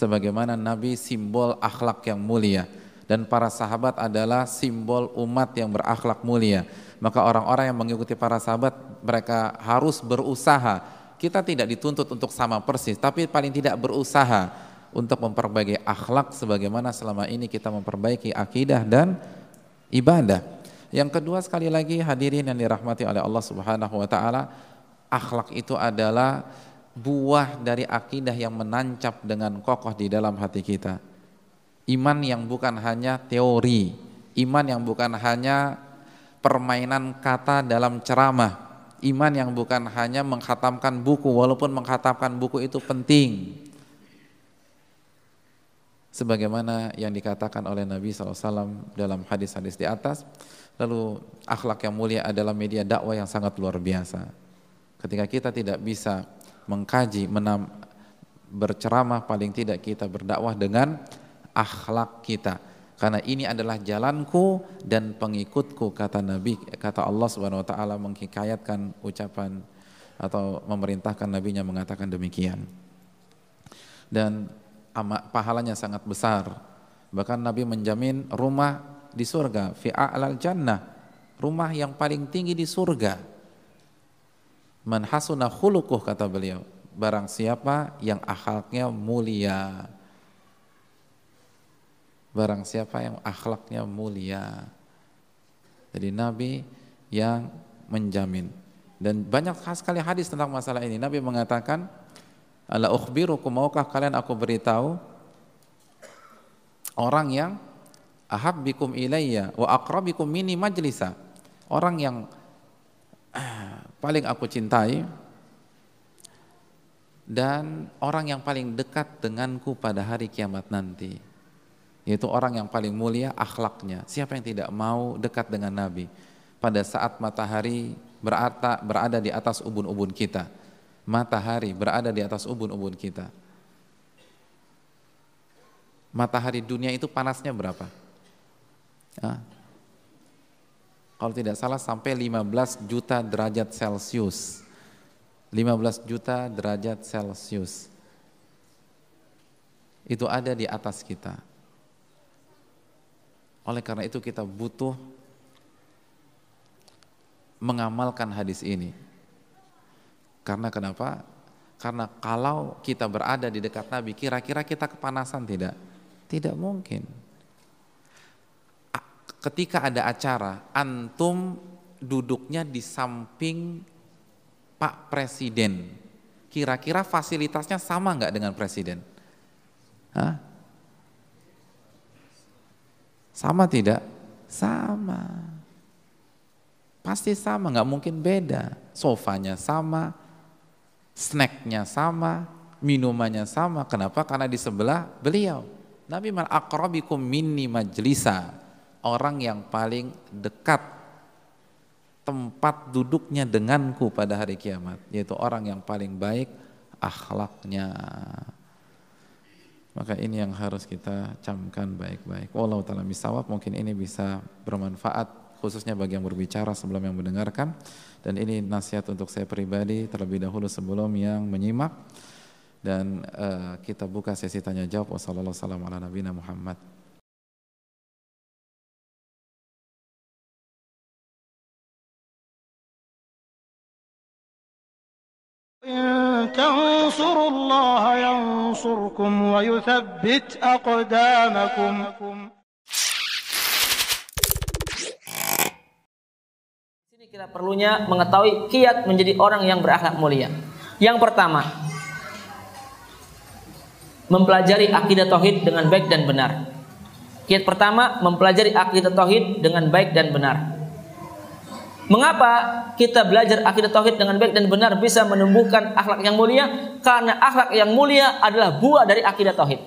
S7: Sebagaimana Nabi simbol akhlak yang mulia. Dan para sahabat adalah simbol umat yang berakhlak mulia. Maka orang-orang yang mengikuti para sahabat, mereka harus berusaha. Kita tidak dituntut untuk sama persis, tapi paling tidak berusaha untuk memperbaiki akhlak sebagaimana selama ini kita memperbaiki akidah dan ibadah. Yang kedua sekali lagi hadirin yang dirahmati oleh Allah Subhanahu wa taala, akhlak itu adalah buah dari akidah yang menancap dengan kokoh di dalam hati kita. Iman yang bukan hanya teori, iman yang bukan hanya permainan kata dalam ceramah, iman yang bukan hanya menghatamkan buku walaupun menghatamkan buku itu penting sebagaimana yang dikatakan oleh Nabi SAW dalam hadis-hadis di atas. Lalu akhlak yang mulia adalah media dakwah yang sangat luar biasa. Ketika kita tidak bisa mengkaji, menam, berceramah, paling tidak kita berdakwah dengan akhlak kita. Karena ini adalah jalanku dan pengikutku kata Nabi, kata Allah Subhanahu wa taala menghikayatkan ucapan atau memerintahkan nabinya mengatakan demikian. Dan pahalanya sangat besar. Bahkan Nabi menjamin rumah di surga, fi a'lal jannah, rumah yang paling tinggi di surga. Man hasuna khuluquh kata beliau. Barang siapa yang akhlaknya mulia. Barang siapa yang akhlaknya mulia. Jadi Nabi yang menjamin. Dan banyak sekali hadis tentang masalah ini. Nabi mengatakan, Ala ukhbirukum maukah kalian aku beritahu orang yang ahabbikum ilayya wa aqrabikum mini majlisa. Orang yang *clears throat* paling aku cintai dan orang yang paling dekat denganku pada hari kiamat nanti. Yaitu orang yang paling mulia akhlaknya. Siapa yang tidak mau dekat dengan Nabi pada saat matahari berada, berada di atas ubun-ubun kita matahari berada di atas ubun-ubun kita. Matahari dunia itu panasnya berapa? Kalau tidak salah sampai 15 juta derajat Celcius. 15 juta derajat Celcius. Itu ada di atas kita. Oleh karena itu kita butuh mengamalkan hadis ini karena kenapa? Karena kalau kita berada di dekat Nabi, kira-kira kita kepanasan tidak? Tidak mungkin. Ketika ada acara, antum duduknya di samping Pak Presiden. Kira-kira fasilitasnya sama nggak dengan Presiden? Hah? Sama tidak? Sama. Pasti sama, nggak mungkin beda. Sofanya sama, snacknya sama, minumannya sama. Kenapa? Karena di sebelah beliau. Nabi mal akrabikum minni majlisa. Orang yang paling dekat tempat duduknya denganku pada hari kiamat. Yaitu orang yang paling baik akhlaknya. Maka ini yang harus kita camkan baik-baik. Wallahu ta'ala misawab mungkin ini bisa bermanfaat khususnya bagi yang berbicara sebelum yang mendengarkan dan ini nasihat untuk saya pribadi terlebih dahulu sebelum yang menyimak dan uh, kita buka sesi tanya jawab wassalamualaikum warahmatullahi Muhammad
S8: تنصروا الله ينصركم ويثبت أقدامكم
S9: kita perlunya mengetahui kiat menjadi orang yang berakhlak mulia. Yang pertama, mempelajari akidah tauhid dengan baik dan benar. Kiat pertama, mempelajari akidah tauhid dengan baik dan benar. Mengapa kita belajar akidah tauhid dengan baik dan benar bisa menumbuhkan akhlak yang mulia? Karena akhlak yang mulia adalah buah dari akidah tauhid.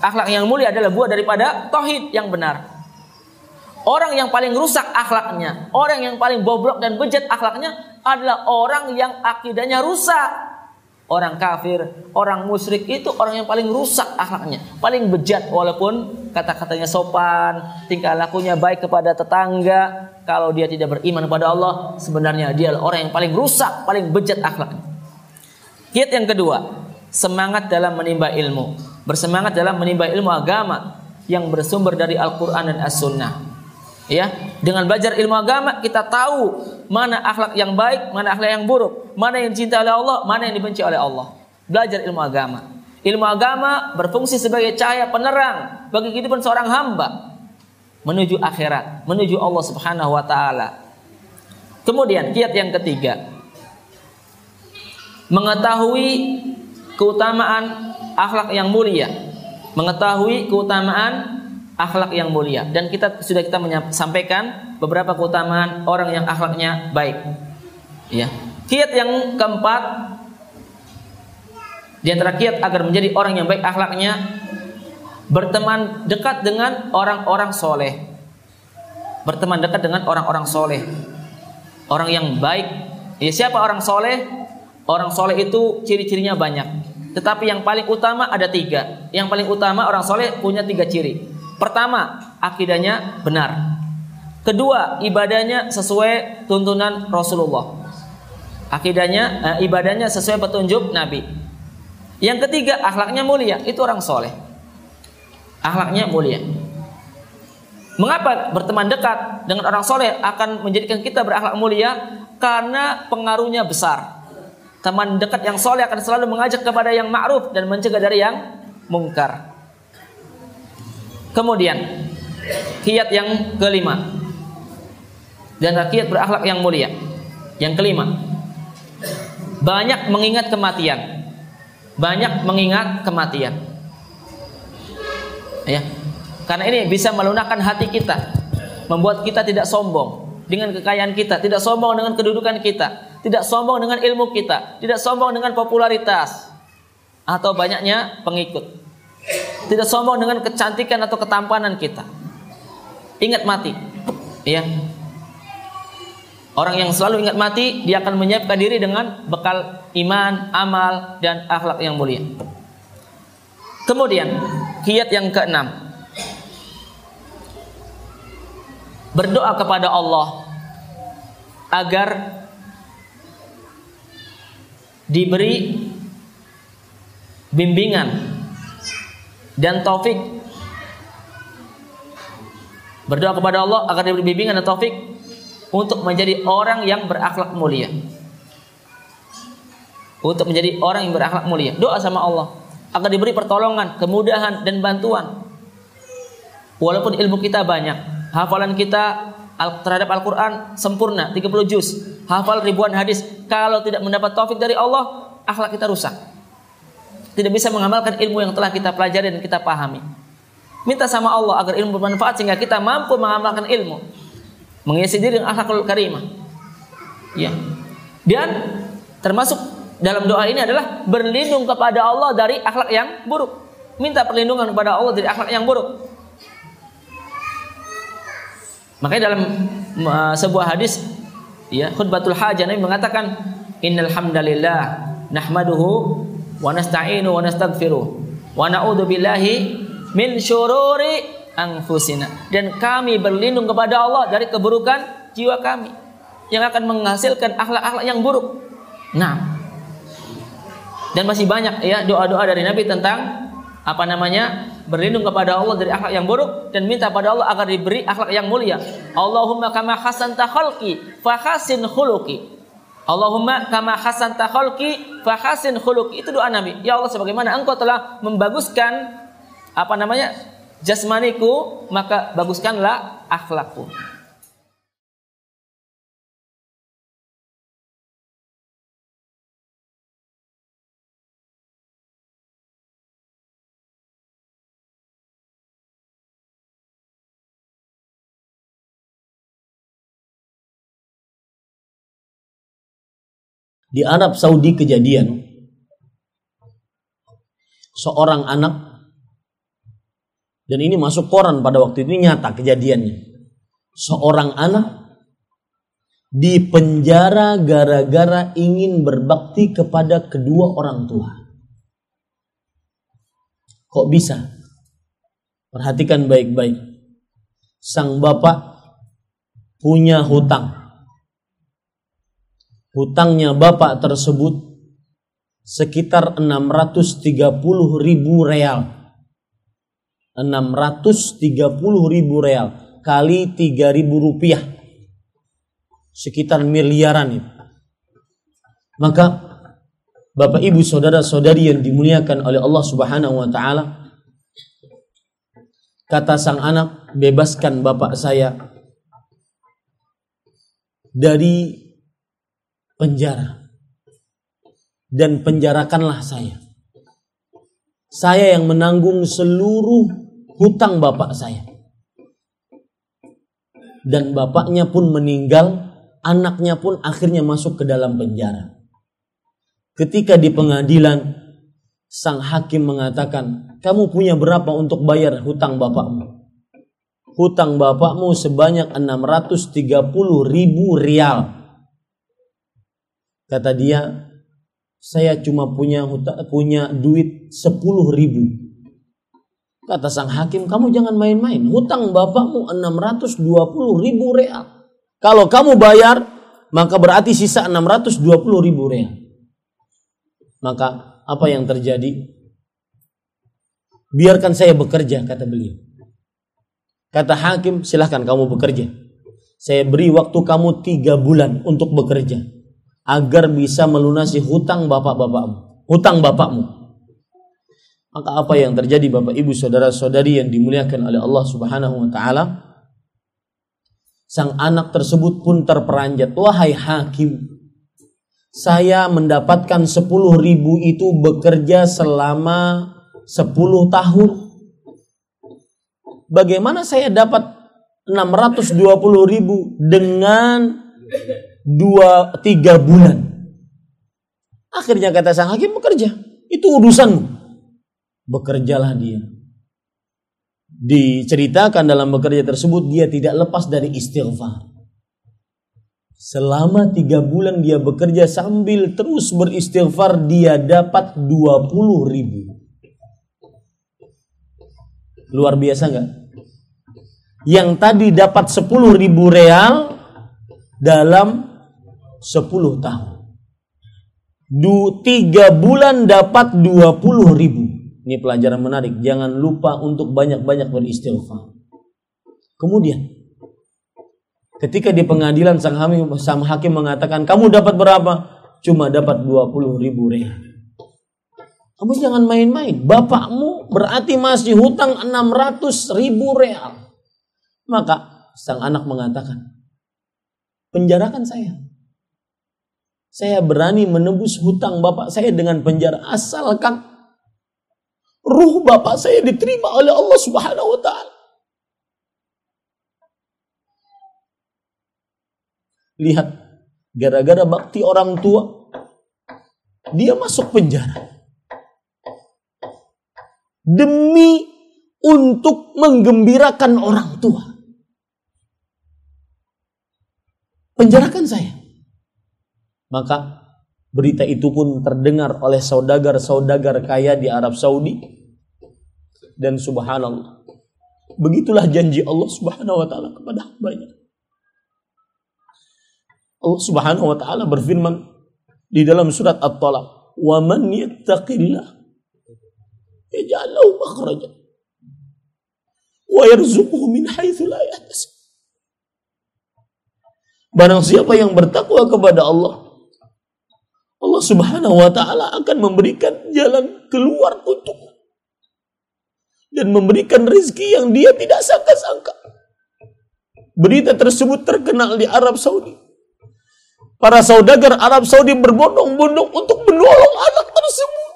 S9: Akhlak yang mulia adalah buah daripada tauhid yang benar. Orang yang paling rusak akhlaknya, orang yang paling bobrok dan bejat akhlaknya adalah orang yang akidahnya rusak. Orang kafir, orang musyrik itu orang yang paling rusak akhlaknya, paling bejat walaupun kata-katanya sopan, tingkah lakunya baik kepada tetangga. Kalau dia tidak beriman kepada Allah, sebenarnya dia orang yang paling rusak, paling bejat akhlaknya. Kiat yang kedua, semangat dalam menimba ilmu, bersemangat dalam menimba ilmu agama yang bersumber dari Al-Quran dan As-Sunnah ya dengan belajar ilmu agama kita tahu mana akhlak yang baik mana akhlak yang buruk mana yang dicintai oleh Allah mana yang dibenci oleh Allah. Belajar ilmu agama. Ilmu agama berfungsi sebagai cahaya penerang bagi kehidupan seorang hamba menuju akhirat menuju Allah Subhanahu wa taala. Kemudian kiat yang ketiga. Mengetahui keutamaan akhlak yang mulia. Mengetahui keutamaan akhlak yang mulia dan kita sudah kita sampaikan beberapa keutamaan orang yang akhlaknya baik. Ya. Kiat yang keempat di antara kiat agar menjadi orang yang baik akhlaknya berteman dekat dengan orang-orang soleh. Berteman dekat dengan orang-orang soleh. Orang yang baik. Ya, siapa orang soleh? Orang soleh itu ciri-cirinya banyak. Tetapi yang paling utama ada tiga. Yang paling utama orang soleh punya tiga ciri. Pertama, akidahnya benar. Kedua, ibadahnya sesuai tuntunan Rasulullah. Akidahnya, eh, ibadahnya sesuai petunjuk Nabi. Yang ketiga, akhlaknya mulia. Itu orang soleh. Akhlaknya mulia. Mengapa berteman dekat dengan orang soleh akan menjadikan kita berakhlak mulia? Karena pengaruhnya besar. Teman dekat yang soleh akan selalu mengajak kepada yang ma'ruf dan mencegah dari yang mungkar. Kemudian kiat yang kelima dan kiat berakhlak yang mulia. Yang kelima, banyak mengingat kematian. Banyak mengingat kematian. Ya, karena ini bisa melunakkan hati kita, membuat kita tidak sombong dengan kekayaan kita, tidak sombong dengan kedudukan kita, tidak sombong dengan ilmu kita, tidak sombong dengan popularitas atau banyaknya pengikut. Tidak sombong dengan kecantikan atau ketampanan kita. Ingat mati. Ya. Orang yang selalu ingat mati, dia akan menyiapkan diri dengan bekal iman, amal, dan akhlak yang mulia. Kemudian, kiat yang keenam. berdoa kepada Allah agar diberi bimbingan dan taufik. Berdoa kepada Allah agar diberi bimbingan dan taufik untuk menjadi orang yang berakhlak mulia. Untuk menjadi orang yang berakhlak mulia. Doa sama Allah agar diberi pertolongan kemudahan dan bantuan. Walaupun ilmu kita banyak hafalan kita terhadap Al-Quran sempurna 30 juz. Hafal ribuan hadis. Kalau tidak mendapat taufik dari Allah akhlak kita rusak tidak bisa mengamalkan ilmu yang telah kita pelajari dan kita pahami. Minta sama Allah agar ilmu bermanfaat sehingga kita mampu mengamalkan ilmu. Mengisi diri dengan akhlakul karimah. Ya. Dan termasuk dalam doa ini adalah berlindung kepada Allah dari akhlak yang buruk. Minta perlindungan kepada Allah dari akhlak yang buruk. Makanya dalam uh, sebuah hadis ya khutbatul hajah Nabi mengatakan innal hamdalillah nahmaduhu wa nasta'inu wa nastaghfiruh wa na'udzu billahi min syururi anfusina dan kami berlindung kepada Allah dari keburukan jiwa kami yang akan menghasilkan akhlak-akhlak yang buruk. Nah, dan masih banyak ya doa-doa dari Nabi tentang apa namanya berlindung kepada Allah dari akhlak yang buruk dan minta pada Allah agar diberi akhlak yang mulia. Allahumma kama hasanta khalqi fa hasin khuluqi. Allahumma kama hasanta khalqi fa hasin khuluqi. Itu doa Nabi. Ya Allah sebagaimana Engkau telah membaguskan apa namanya? jasmaniku, maka baguskanlah akhlakku.
S10: Di Arab Saudi kejadian seorang anak dan ini masuk koran pada waktu itu nyata kejadiannya. Seorang anak di penjara gara-gara ingin berbakti kepada kedua orang tua. Kok bisa? Perhatikan baik-baik. Sang bapak punya hutang hutangnya bapak tersebut sekitar 630 ribu real. 630 ribu real kali 3 ribu rupiah. Sekitar miliaran itu. Maka Bapak Ibu saudara-saudari yang dimuliakan oleh Allah Subhanahu wa taala kata sang anak bebaskan bapak saya dari penjara. Dan penjarakanlah saya. Saya yang menanggung seluruh hutang bapak saya. Dan bapaknya pun meninggal, anaknya pun akhirnya masuk ke dalam penjara. Ketika di pengadilan, sang hakim mengatakan, kamu punya berapa untuk bayar hutang bapakmu? Hutang bapakmu sebanyak 630 ribu rial Kata dia, saya cuma punya punya duit sepuluh ribu. Kata sang hakim, kamu jangan main-main. Hutang bapakmu 620 ribu real. Kalau kamu bayar, maka berarti sisa 620 ribu real. Maka apa yang terjadi? Biarkan saya bekerja, kata beliau. Kata hakim, silahkan kamu bekerja. Saya beri waktu kamu tiga bulan untuk bekerja. Agar bisa melunasi hutang bapak-bapakmu. Hutang bapakmu. Maka apa yang terjadi bapak ibu saudara saudari yang dimuliakan oleh Allah subhanahu wa ta'ala. Sang anak tersebut pun terperanjat. Wahai hakim. Saya mendapatkan sepuluh ribu itu bekerja selama sepuluh tahun bagaimana saya dapat 620 ribu dengan dua tiga bulan. Akhirnya kata sang hakim bekerja. Itu urusanmu. Bekerjalah dia. Diceritakan dalam bekerja tersebut dia tidak lepas dari istighfar. Selama tiga bulan dia bekerja sambil terus beristighfar dia dapat 20 ribu. Luar biasa nggak? Yang tadi dapat 10 ribu real dalam 10 tahun. Du, tiga bulan dapat 20 ribu. Ini pelajaran menarik. Jangan lupa untuk banyak-banyak beristighfar. Kemudian, ketika di pengadilan sang hakim, sang hakim mengatakan, kamu dapat berapa? Cuma dapat 20 ribu real. Kamu jangan main-main. Bapakmu berarti masih hutang 600 ribu real. Maka sang anak mengatakan, penjarakan saya. Saya berani menebus hutang bapak saya dengan penjara asalkan ruh bapak saya diterima oleh Allah Subhanahu wa taala. Lihat, gara-gara bakti orang tua, dia masuk penjara. Demi untuk menggembirakan orang tua. penjarakan saya. Maka berita itu pun terdengar oleh saudagar-saudagar kaya di Arab Saudi. Dan subhanallah. Begitulah janji Allah subhanahu wa ta'ala kepada hambanya. Allah subhanahu wa ta'ala berfirman di dalam surat At-Talaq. Wa man yattaqillah yaj'al lahu makhraja wa yarzuquhu min haitsu la. Barang siapa yang bertakwa kepada Allah, Allah Subhanahu wa taala akan memberikan jalan keluar untuk dan memberikan rezeki yang dia tidak sangka-sangka. Berita tersebut terkenal di Arab Saudi. Para saudagar Arab Saudi berbondong-bondong untuk menolong anak tersebut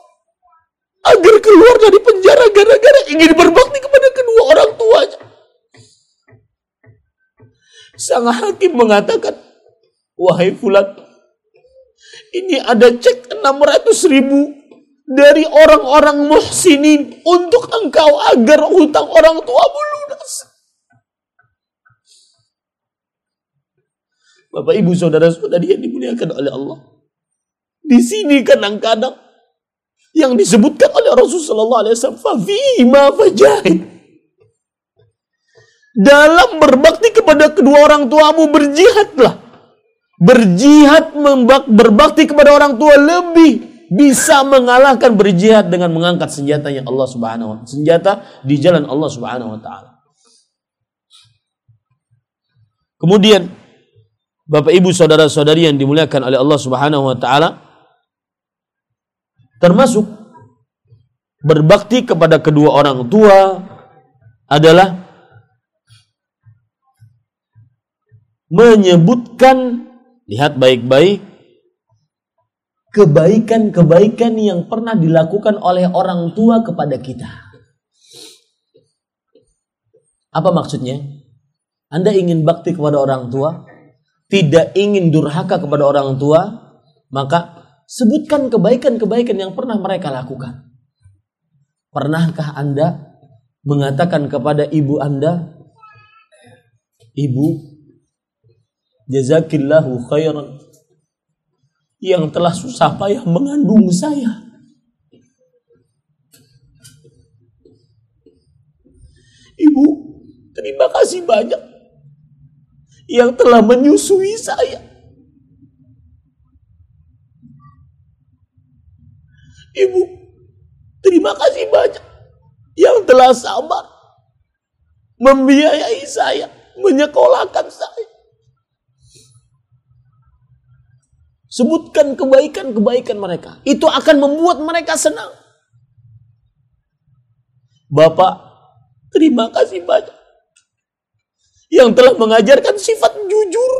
S10: agar keluar dari penjara gara-gara ingin berbakti kepada kedua orang tuanya. Sang hakim mengatakan, wahai fulan, ini ada cek 600 ribu dari orang-orang muhsinin untuk engkau agar hutang orang tua lunas. Bapak ibu saudara saudari yang dimuliakan oleh Allah. Di sini kadang-kadang yang disebutkan oleh Rasulullah SAW, dalam berbakti kepada kedua orang tuamu berjihadlah. Berjihad berbakti kepada orang tua lebih bisa mengalahkan berjihad dengan mengangkat senjata yang Allah Subhanahu wa senjata di jalan Allah Subhanahu wa taala. Kemudian Bapak Ibu saudara-saudari yang dimuliakan oleh Allah Subhanahu wa taala termasuk berbakti kepada kedua orang tua adalah menyebutkan lihat baik-baik kebaikan-kebaikan yang pernah dilakukan oleh orang tua kepada kita. Apa maksudnya? Anda ingin bakti kepada orang tua, tidak ingin durhaka kepada orang tua, maka sebutkan kebaikan-kebaikan yang pernah mereka lakukan. Pernahkah Anda mengatakan kepada ibu Anda, "Ibu, Jazakillahu khairan yang telah susah payah mengandung saya. Ibu, terima kasih banyak yang telah menyusui saya. Ibu, terima kasih banyak yang telah sabar membiayai saya, menyekolahkan saya. Sebutkan kebaikan-kebaikan mereka. Itu akan membuat mereka senang. Bapak, terima kasih banyak. Yang telah mengajarkan sifat jujur.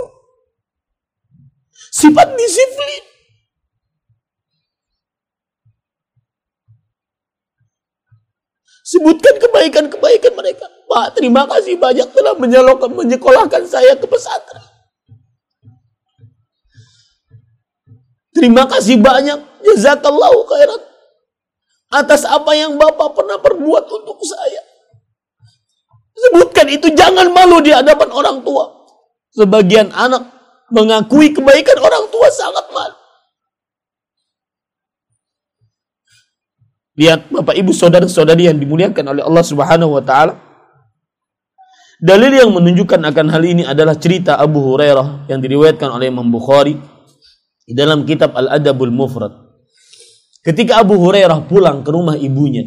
S10: Sifat disiplin. Sebutkan kebaikan-kebaikan mereka. Pak, terima kasih banyak telah menyekolahkan saya ke pesantren. Terima kasih banyak. Jazakallahu khairan. Atas apa yang Bapak pernah perbuat untuk saya. Sebutkan itu jangan malu di hadapan orang tua. Sebagian anak mengakui kebaikan orang tua sangat malu. Lihat Bapak Ibu saudara-saudari yang dimuliakan oleh Allah Subhanahu wa taala. Dalil yang menunjukkan akan hal ini adalah cerita Abu Hurairah yang diriwayatkan oleh Imam Bukhari di dalam kitab Al-Adabul Mufrad. Ketika Abu Hurairah pulang ke rumah ibunya,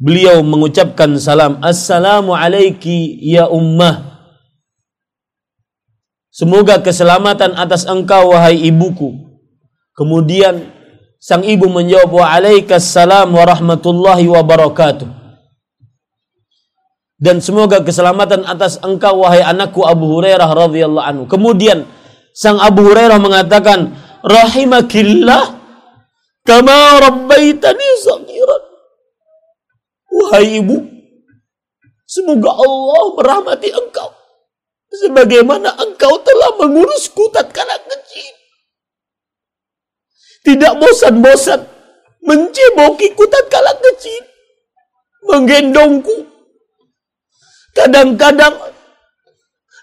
S10: beliau mengucapkan salam, Assalamu alaiki ya ummah. Semoga keselamatan atas engkau wahai ibuku. Kemudian sang ibu menjawab wa warahmatullahi wabarakatuh. Dan semoga keselamatan atas engkau wahai anakku Abu Hurairah radhiyallahu anhu. Kemudian Sang Abu Hurairah mengatakan, Rahimakillah kama rabbaitani sagiran. Wahai ibu, semoga Allah merahmati engkau. Sebagaimana engkau telah mengurusku tatkala kecil. Tidak bosan-bosan mencebokiku tatkala kecil. Menggendongku. Kadang-kadang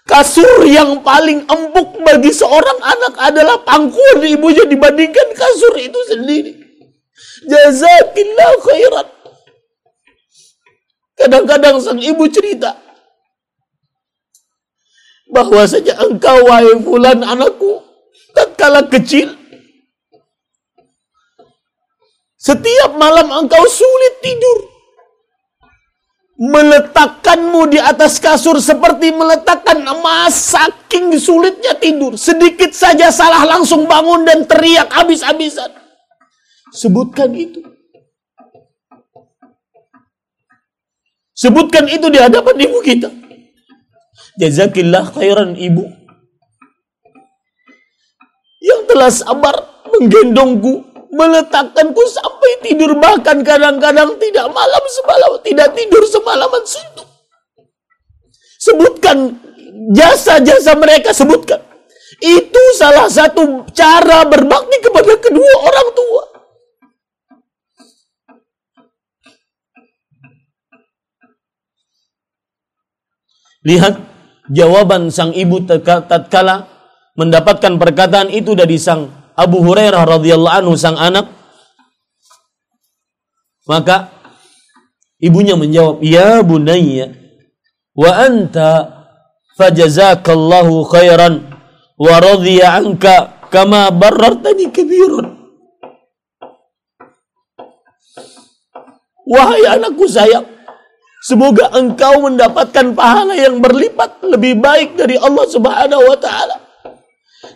S10: Kasur yang paling empuk bagi seorang anak adalah pangkuan ibunya dibandingkan kasur itu sendiri. Jazakillah khairan. Kadang-kadang sang ibu cerita bahwasanya engkau wahai fulan anakku tatkala kecil setiap malam engkau sulit tidur meletakkanmu di atas kasur seperti meletakkan emas saking sulitnya tidur. Sedikit saja salah langsung bangun dan teriak habis-habisan. Sebutkan itu. Sebutkan itu di hadapan ibu kita. Jazakillah khairan ibu. Yang telah sabar menggendongku meletakkanku sampai tidur. Bahkan kadang-kadang tidak malam semalam tidak tidur semalaman. Suntuk sebutkan jasa-jasa mereka sebutkan. Itu salah satu cara berbakti kepada kedua orang tua. Lihat jawaban sang ibu tatkala mendapatkan perkataan itu dari sang Abu Hurairah radhiyallahu anhu sang anak maka ibunya menjawab ya bunayya wa anta fajazakallahu khairan wa radhiya anka kama barartani kabirun Wahai anakku sayang, semoga engkau mendapatkan pahala yang berlipat lebih baik dari Allah Subhanahu wa taala.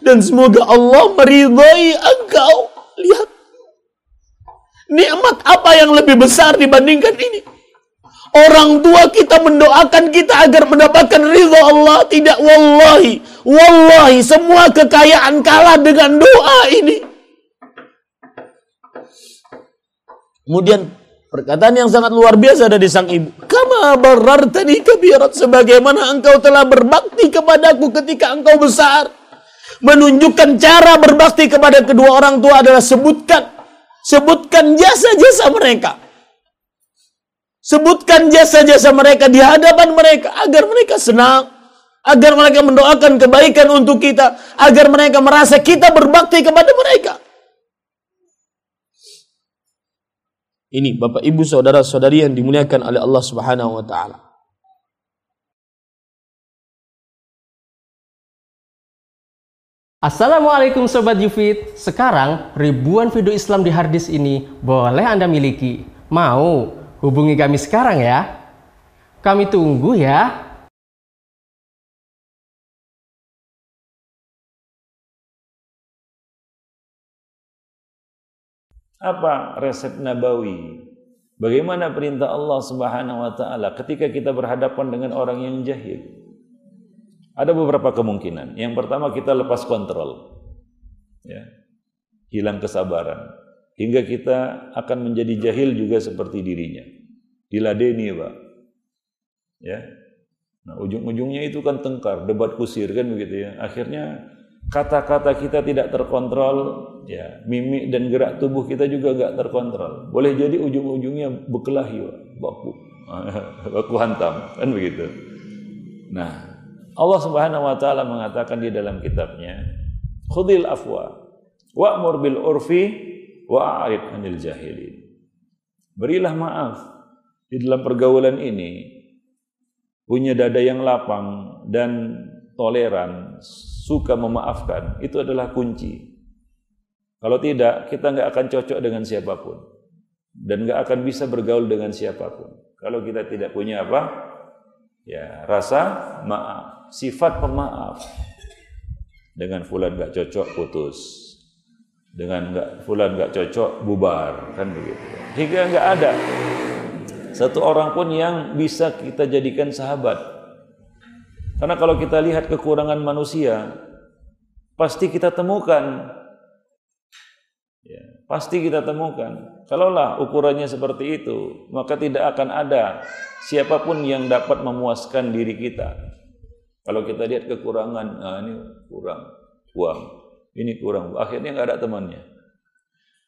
S10: Dan semoga Allah meridhai engkau. Lihat. Nikmat apa yang lebih besar dibandingkan ini? Orang tua kita mendoakan kita agar mendapatkan ridha Allah. Tidak wallahi. Wallahi semua kekayaan kalah dengan doa ini. Kemudian perkataan yang sangat luar biasa dari sang ibu. Kama barartani kabirat. Sebagaimana engkau telah berbakti kepadaku ketika engkau besar menunjukkan cara berbakti kepada kedua orang tua adalah sebutkan sebutkan jasa-jasa mereka. Sebutkan jasa-jasa mereka di hadapan mereka agar mereka senang, agar mereka mendoakan kebaikan untuk kita, agar mereka merasa kita berbakti kepada mereka. Ini Bapak Ibu saudara-saudari yang dimuliakan oleh Allah Subhanahu wa taala.
S4: Assalamualaikum Sobat Yufit Sekarang ribuan video Islam di harddisk ini boleh Anda miliki Mau? Hubungi kami sekarang ya Kami tunggu ya.
S6: Apa resep Nabawi? Bagaimana perintah Allah Subhanahu wa taala ketika kita berhadapan dengan orang yang jahil? Ada beberapa kemungkinan. Yang pertama kita lepas kontrol. Ya. Hilang kesabaran hingga kita akan menjadi jahil juga seperti dirinya. Diladeni, Pak. Ya. Nah, ujung-ujungnya itu kan tengkar, debat kusir kan begitu ya. Akhirnya kata-kata kita tidak terkontrol, ya mimik dan gerak tubuh kita juga nggak terkontrol. Boleh jadi ujung-ujungnya berkelahi, baku, *laughs* baku hantam, kan begitu. Nah, Allah Subhanahu Wa Taala mengatakan di dalam kitabnya, khudil afwa, wa'mur bil urfi, wa'arid anil jahilin. Berilah maaf di dalam pergaulan ini, punya dada yang lapang dan toleran, suka memaafkan, itu adalah kunci. Kalau tidak, kita nggak akan cocok dengan siapa pun. Dan nggak akan bisa bergaul dengan siapa pun. Kalau kita tidak punya apa? Ya, rasa maaf. Sifat pemaaf. Dengan fulan nggak cocok, putus. Dengan nggak fulan nggak cocok, bubar. Kan begitu. Jika nggak ada satu orang pun yang bisa kita jadikan sahabat. Karena kalau kita lihat kekurangan manusia, pasti kita temukan Ya, pasti kita temukan. Kalaulah ukurannya seperti itu, maka tidak akan ada siapa pun yang dapat memuaskan diri kita. Kalau kita lihat kekurangan, ah, ini kurang uang, ini kurang, akhirnya nggak ada temannya.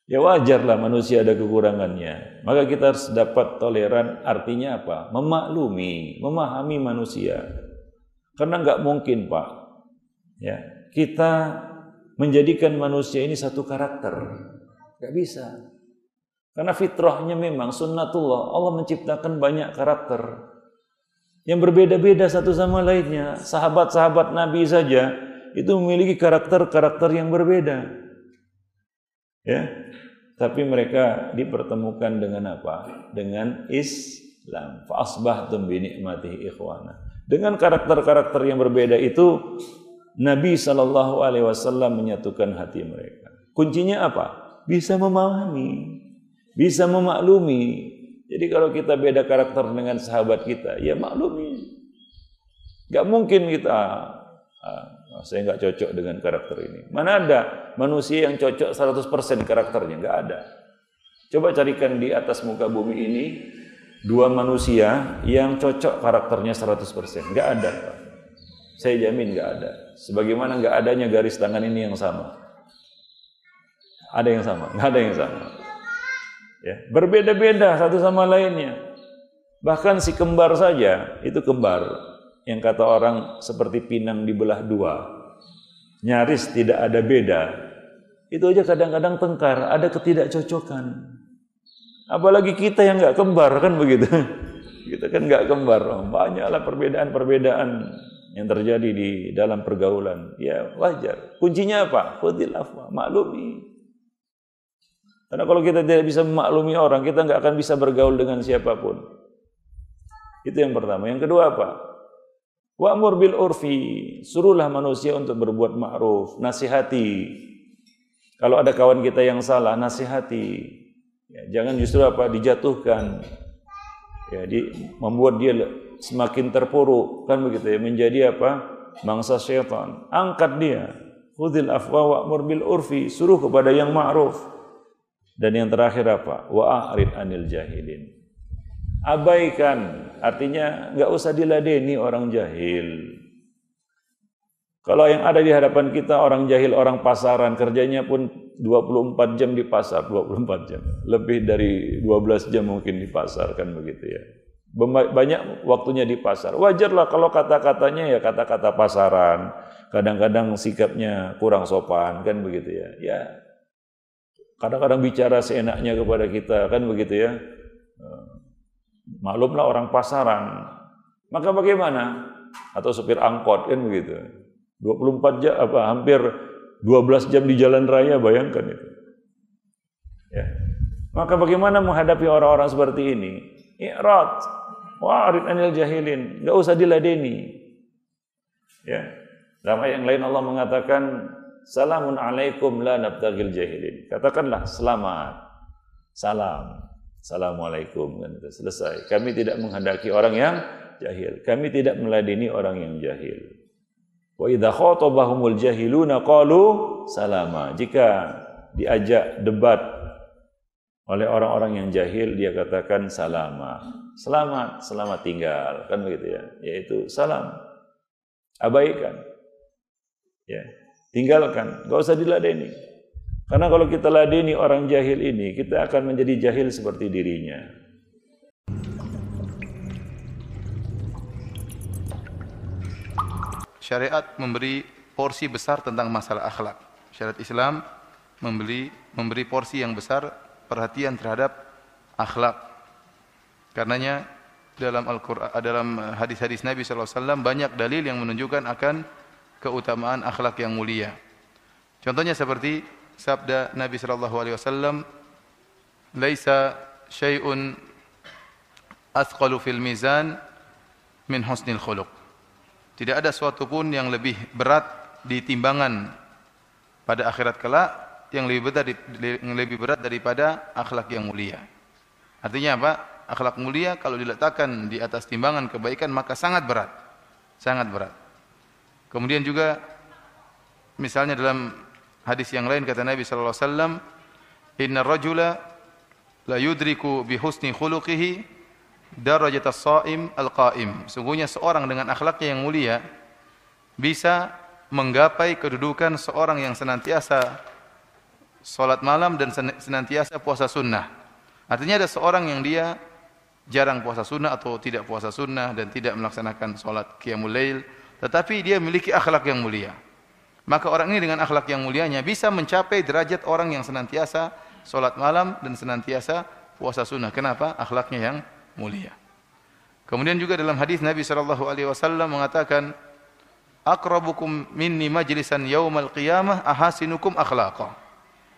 S6: Ya wajarlah manusia ada kekurangannya. Maka kita harus dapat toleran. Artinya apa? Memaklumi, memahami manusia. Karena nggak mungkin pak, ya kita menjadikan manusia ini satu karakter. Gak bisa. Karena fitrahnya memang sunnatullah. Allah menciptakan banyak karakter. Yang berbeda-beda satu sama lainnya. Sahabat-sahabat Nabi saja itu memiliki karakter-karakter yang berbeda. Ya. Tapi mereka dipertemukan dengan apa? Dengan Islam. Fa'asbahtum bi ni'matihi ikhwana. Dengan karakter-karakter yang berbeda itu Nabi Shallallahu Alaihi Wasallam menyatukan hati mereka. Kuncinya apa? Bisa memahami, bisa memaklumi. Jadi kalau kita beda karakter dengan sahabat kita, ya maklumi. Gak mungkin kita, ah, saya nggak cocok dengan karakter ini. Mana ada manusia yang cocok 100% karakternya? Gak ada. Coba carikan di atas muka bumi ini dua manusia yang cocok karakternya 100%. Gak ada. Saya jamin nggak ada. Sebagaimana nggak adanya garis tangan ini yang sama. Ada yang sama, nggak ada yang sama. Ya, berbeda-beda satu sama lainnya. Bahkan si kembar saja itu kembar yang kata orang seperti pinang dibelah dua. Nyaris tidak ada beda. Itu aja kadang-kadang tengkar, ada ketidakcocokan. Apalagi kita yang nggak kembar kan begitu. *laughs* Kita kan nggak kembar, banyaklah perbedaan-perbedaan yang terjadi di dalam pergaulan. Ya wajar. Kuncinya apa? Khudil maklumi. Karena kalau kita tidak bisa memaklumi orang, kita nggak akan bisa bergaul dengan siapa pun. Itu yang pertama. Yang kedua apa? Wa'mur bil urfi. Suruhlah manusia untuk berbuat ma'ruf. Nasihati. Kalau ada kawan kita yang salah, nasihati. Ya, jangan justru apa? Dijatuhkan. Ya, di, membuat dia semakin terpuruk kan begitu ya menjadi apa bangsa syaitan angkat dia khudil afwa wa'mur bil urfi suruh kepada yang ma'ruf dan yang terakhir apa wa a'rid anil jahilin abaikan artinya nggak usah diladeni orang jahil kalau yang ada di hadapan kita orang jahil, orang pasaran, kerjanya pun 24 jam di pasar, 24 jam. Lebih dari 12 jam mungkin di pasar kan begitu ya banyak waktunya di pasar. Wajarlah kalau kata-katanya ya kata-kata pasaran. Kadang-kadang sikapnya kurang sopan kan begitu ya. Ya kadang-kadang bicara seenaknya kepada kita kan begitu ya. Eh, maklumlah orang pasaran. Maka bagaimana? Atau supir angkot kan begitu. 24 jam apa hampir 12 jam di jalan raya bayangkan itu. Ya. Maka bagaimana menghadapi orang-orang seperti ini? I'rad Wa'rid anil jahilin. Enggak usah diladeni. Ya. Dalam ayat yang lain Allah mengatakan Salamun alaikum la nabtagil jahilin. Katakanlah selamat. Salam. Assalamualaikum selesai. Kami tidak menghendaki orang yang jahil. Kami tidak meladeni orang yang jahil. Wa idza khatabahumul jahiluna qalu salama. Jika diajak debat oleh orang-orang yang jahil dia katakan salama. Selamat, selamat tinggal kan begitu ya. Yaitu salam. Abaikan. Ya. Tinggalkan, gak usah diladeni. Karena kalau kita ladeni orang jahil ini, kita akan menjadi jahil seperti dirinya.
S1: Syariat memberi porsi besar tentang masalah akhlak. Syariat Islam memberi memberi porsi yang besar perhatian terhadap akhlak. Karenanya dalam Al-Qur'an dalam hadis-hadis Nabi sallallahu alaihi wasallam banyak dalil yang menunjukkan akan keutamaan akhlak yang mulia. Contohnya seperti sabda Nabi sallallahu alaihi wasallam, "Laisa syai'un athqalu fil mizan min husnil khuluq." Tidak ada suatu pun yang lebih berat di timbangan pada akhirat kelak yang lebih berat yang lebih berat daripada akhlak yang mulia. Artinya apa? Akhlak mulia kalau diletakkan di atas timbangan kebaikan maka sangat berat. Sangat berat. Kemudian juga misalnya dalam Hadis yang lain kata Nabi sallallahu alaihi wasallam, "Inna rajula la yudriku bi husni khuluqihi darajat as-shaim al-qaim." Sungguhnya seorang dengan akhlaknya yang mulia bisa menggapai kedudukan seorang yang senantiasa salat malam dan senantiasa puasa sunnah. Artinya ada seorang yang dia jarang puasa sunnah atau tidak puasa sunnah dan tidak melaksanakan salat qiyamul lail, tetapi dia memiliki akhlak yang mulia. Maka orang ini dengan akhlak yang mulianya bisa mencapai derajat orang yang senantiasa solat malam dan senantiasa puasa sunnah. Kenapa? Akhlaknya yang mulia. Kemudian juga dalam hadis Nabi sallallahu alaihi wasallam mengatakan, "Aqrabukum minni majlisan yaumal qiyamah ahasinukum akhlaqa."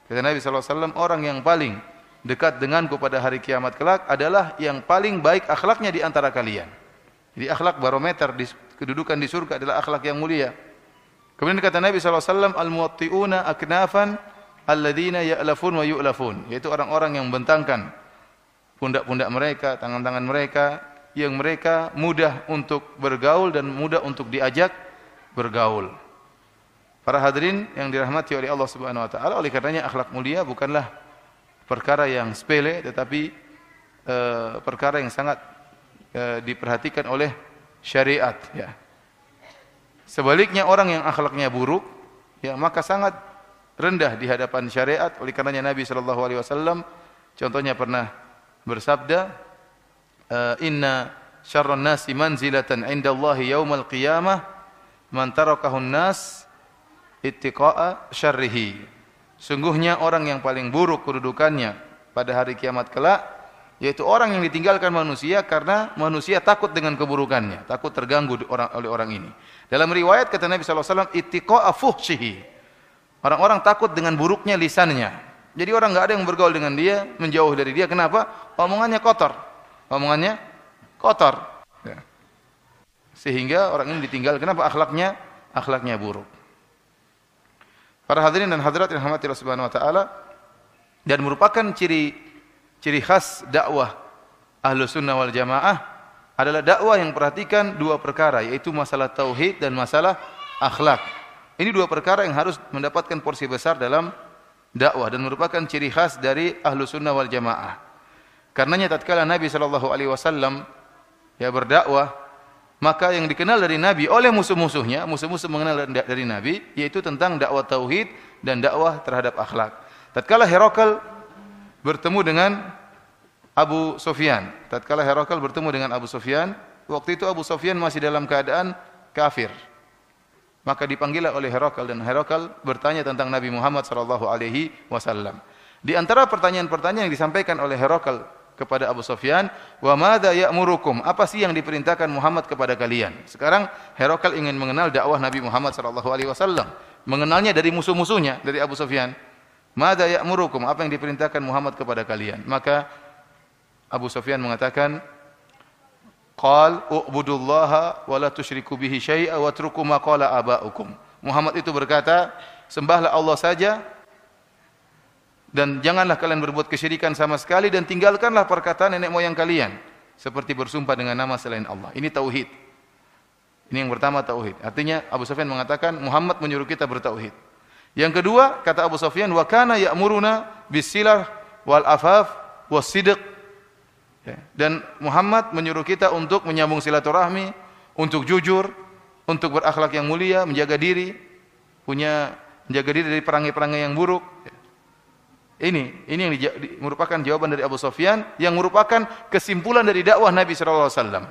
S1: Kata Nabi wasallam, orang yang paling dekat denganku pada hari kiamat kelak adalah yang paling baik akhlaknya di antara kalian. Jadi akhlak barometer di kedudukan di surga adalah akhlak yang mulia. Kemudian kata Nabi SAW, Al-muwatti'una aknafan alladzina ya'lafun wa yu'lafun. Yaitu orang-orang yang membentangkan pundak-pundak mereka, tangan-tangan mereka, yang mereka mudah untuk bergaul dan mudah untuk diajak bergaul. Para hadirin yang dirahmati oleh Allah Subhanahu wa taala, oleh karenanya akhlak mulia bukanlah perkara yang sepele tetapi e, perkara yang sangat e, diperhatikan oleh syariat ya. Sebaliknya orang yang akhlaknya buruk, ya maka sangat rendah di hadapan syariat. Oleh karenanya Nabi Shallallahu Alaihi Wasallam contohnya pernah bersabda, eh, Inna syarran nasi manzilatan inda Allah yaumal qiyamah man tarakahun nas ittiqa'a syarrihi. Sungguhnya orang yang paling buruk kedudukannya pada hari kiamat kelak yaitu orang yang ditinggalkan manusia karena manusia takut dengan keburukannya, takut terganggu orang, oleh orang ini. Dalam riwayat kata Nabi SAW, ittiqa'a fuhshihi. Orang-orang takut dengan buruknya lisannya. Jadi orang nggak ada yang bergaul dengan dia, menjauh dari dia. Kenapa? Omongannya kotor. Omongannya kotor. Ya. Sehingga orang ini ditinggal. Kenapa? Akhlaknya akhlaknya buruk. Para hadirin dan hadirat yang rahmati Subhanahu wa taala dan merupakan ciri ciri khas dakwah ahlu sunnah wal jamaah adalah dakwah yang perhatikan dua perkara yaitu masalah tauhid dan masalah akhlak. Ini dua perkara yang harus mendapatkan porsi besar dalam dakwah dan merupakan ciri khas dari ahlu sunnah wal jamaah. Karenanya tatkala Nabi Shallallahu Alaihi Wasallam ya berdakwah, maka yang dikenal dari Nabi oleh musuh-musuhnya, musuh-musuh mengenal dari Nabi, yaitu tentang dakwah tauhid dan dakwah terhadap akhlak. Tatkala Herakl bertemu dengan Abu Sufyan. Tatkala Herakl bertemu dengan Abu Sufyan, waktu itu Abu Sufyan masih dalam keadaan kafir. Maka dipanggil oleh Herakl dan Herakl bertanya tentang Nabi Muhammad sallallahu alaihi wasallam. Di antara pertanyaan-pertanyaan yang disampaikan oleh Herakl kepada Abu Sufyan, "Wa madza ya'murukum?" Apa sih yang diperintahkan Muhammad kepada kalian? Sekarang Herakl ingin mengenal dakwah Nabi Muhammad sallallahu alaihi wasallam, mengenalnya dari musuh-musuhnya, dari Abu Sufyan. Mada ya'murukum? Apa yang diperintahkan Muhammad kepada kalian? Maka Abu Sufyan mengatakan, qal u'budullaha wa la tusyriku bihi syai'a wa truku ma qala aba'ukum. Muhammad itu berkata, sembahlah Allah saja dan janganlah kalian berbuat kesyirikan sama sekali dan tinggalkanlah perkataan nenek moyang kalian seperti bersumpah dengan nama selain Allah. Ini tauhid. Ini yang pertama tauhid. Artinya Abu Sufyan mengatakan Muhammad menyuruh kita bertauhid. Yang kedua, kata Abu Sufyan, wa kana ya'muruna bisilah wal afaf was sidq. Ya. Dan Muhammad menyuruh kita untuk menyambung silaturahmi, untuk jujur, untuk berakhlak yang mulia, menjaga diri, punya menjaga diri dari perangai-perangai yang buruk. Ya. Ini ini yang di, di, merupakan jawaban dari Abu Sufyan yang merupakan kesimpulan dari dakwah Nabi sallallahu alaihi wasallam.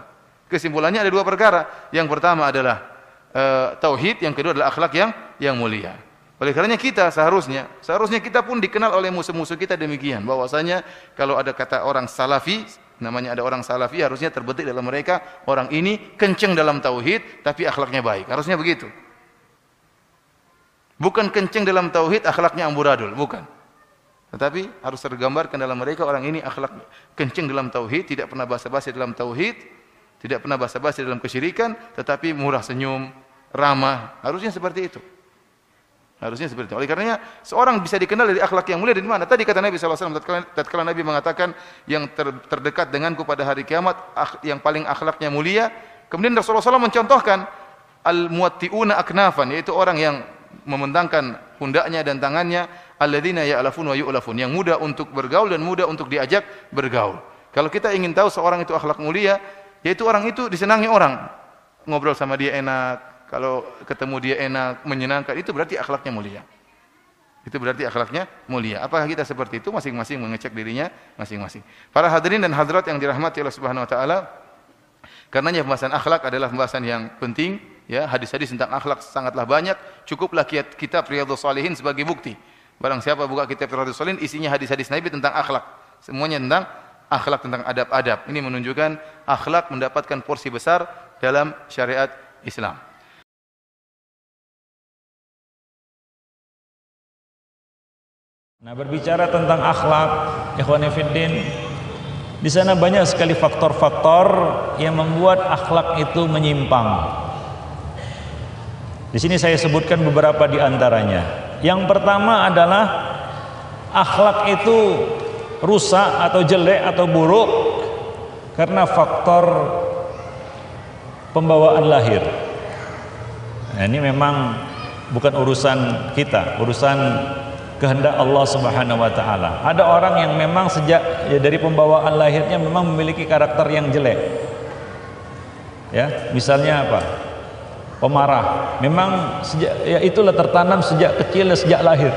S1: Kesimpulannya ada dua perkara. Yang pertama adalah uh, tauhid, yang kedua adalah akhlak yang yang mulia. Oleh karenanya kita seharusnya seharusnya kita pun dikenal oleh musuh-musuh kita demikian bahwasanya kalau ada kata orang salafi namanya ada orang salafi harusnya terbetik dalam mereka orang ini kenceng dalam tauhid tapi akhlaknya baik. Harusnya begitu. Bukan kenceng dalam tauhid akhlaknya amburadul, bukan. Tetapi harus tergambarkan dalam mereka orang ini akhlak kenceng dalam tauhid, tidak pernah basa-basi dalam tauhid, tidak pernah basa-basi dalam kesyirikan, tetapi murah senyum, ramah. Harusnya seperti itu. Harusnya seperti itu. Oleh karenanya seorang bisa dikenal dari akhlak yang mulia dari mana? Tadi kata Nabi SAW, tatkala, tatkala Nabi mengatakan yang ter, terdekat denganku pada hari kiamat, yang paling akhlaknya mulia. Kemudian Rasulullah SAW mencontohkan al-muatti'una aknafan, yaitu orang yang membentangkan pundaknya dan tangannya, alladzina ya'lafun wa yu'lafun, yang mudah untuk bergaul dan mudah untuk diajak bergaul. Kalau kita ingin tahu seorang itu akhlak mulia, yaitu orang itu disenangi orang. Ngobrol sama dia enak, kalau ketemu dia enak, menyenangkan, itu berarti akhlaknya mulia. Itu berarti akhlaknya mulia. Apakah kita seperti itu? Masing-masing mengecek dirinya masing-masing. Para hadirin dan hadirat yang dirahmati Allah Subhanahu wa taala, karenanya pembahasan akhlak adalah pembahasan yang penting, ya. Hadis-hadis tentang akhlak sangatlah banyak. Cukuplah kitab Riyadhus Shalihin sebagai bukti. Barang siapa buka kitab Riyadhus Shalihin isinya hadis-hadis Nabi tentang akhlak. Semuanya tentang akhlak tentang adab-adab. Ini menunjukkan akhlak mendapatkan porsi besar dalam syariat Islam.
S6: Nah, berbicara tentang akhlak, ikhwan fiddin, di sana banyak sekali faktor-faktor yang membuat akhlak itu menyimpang. Di sini saya sebutkan beberapa di antaranya. Yang pertama adalah akhlak itu rusak atau jelek atau buruk karena faktor pembawaan lahir. Nah, ini memang bukan urusan kita, urusan kehendak Allah Subhanahu wa taala. Ada orang yang memang sejak ya, dari pembawaan lahirnya memang memiliki karakter yang jelek. Ya, misalnya apa? Pemarah. Memang sejak ya itulah tertanam sejak kecil sejak lahir.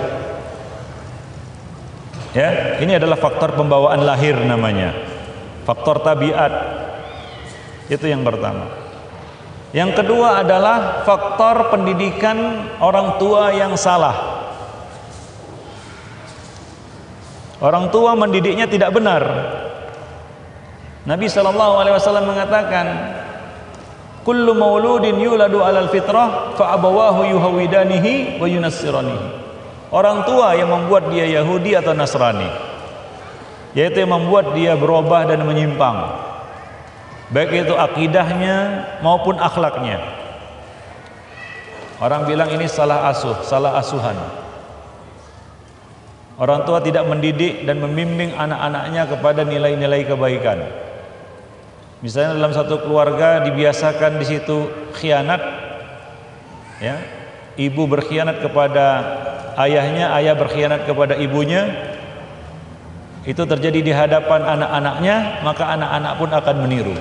S6: Ya, ini adalah faktor pembawaan lahir namanya. Faktor tabiat. Itu yang pertama. Yang kedua adalah faktor pendidikan orang tua yang salah. Orang tua mendidiknya tidak benar. Nabi sallallahu alaihi wasallam mengatakan, "Kullu mauludin yuladu 'alal fitrah fa abawahu yuhawidanihi wa yunassiranihi." Orang tua yang membuat dia Yahudi atau Nasrani, yaitu yang membuat dia berubah dan menyimpang. Baik itu akidahnya maupun akhlaknya. Orang bilang ini salah asuh, salah asuhan. Orang tua tidak mendidik dan membimbing anak-anaknya kepada nilai-nilai kebaikan. Misalnya dalam satu keluarga dibiasakan di situ khianat, ya, ibu berkhianat kepada ayahnya, ayah berkhianat kepada ibunya. Itu terjadi di hadapan anak-anaknya, maka anak-anak pun akan meniru.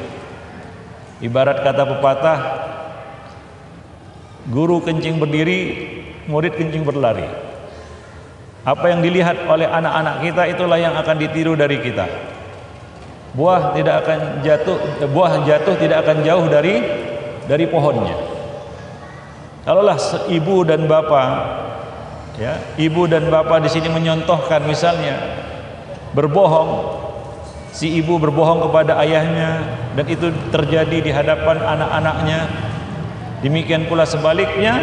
S6: Ibarat kata pepatah, guru kencing berdiri, murid kencing berlari. Apa yang dilihat oleh anak-anak kita itulah yang akan ditiru dari kita. Buah tidak akan jatuh, buah jatuh tidak akan jauh dari dari pohonnya. Kalaulah ibu dan bapak, ya, ibu dan bapak di sini menyontohkan misalnya berbohong, si ibu berbohong kepada ayahnya dan itu terjadi di hadapan anak-anaknya. Demikian pula sebaliknya,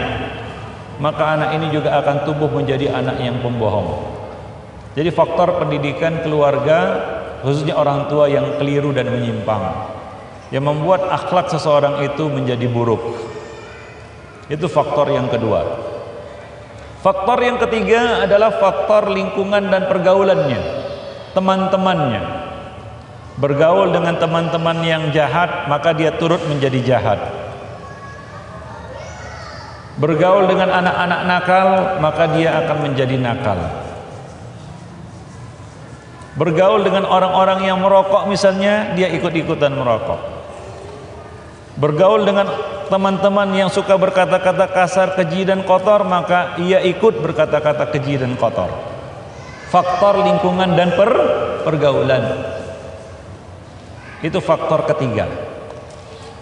S6: maka anak ini juga akan tumbuh menjadi anak yang pembohong. Jadi faktor pendidikan keluarga khususnya orang tua yang keliru dan menyimpang. yang membuat akhlak seseorang itu menjadi buruk. Itu faktor yang kedua. Faktor yang ketiga adalah faktor lingkungan dan pergaulannya, teman-temannya. Bergaul dengan teman-teman yang jahat, maka dia turut menjadi jahat. Bergaul dengan anak-anak nakal, maka dia akan menjadi nakal. Bergaul dengan orang-orang yang merokok misalnya, dia ikut-ikutan merokok. Bergaul dengan teman-teman yang suka berkata-kata kasar, keji dan kotor, maka ia ikut berkata-kata keji dan kotor. Faktor lingkungan dan per pergaulan. Itu faktor ketiga.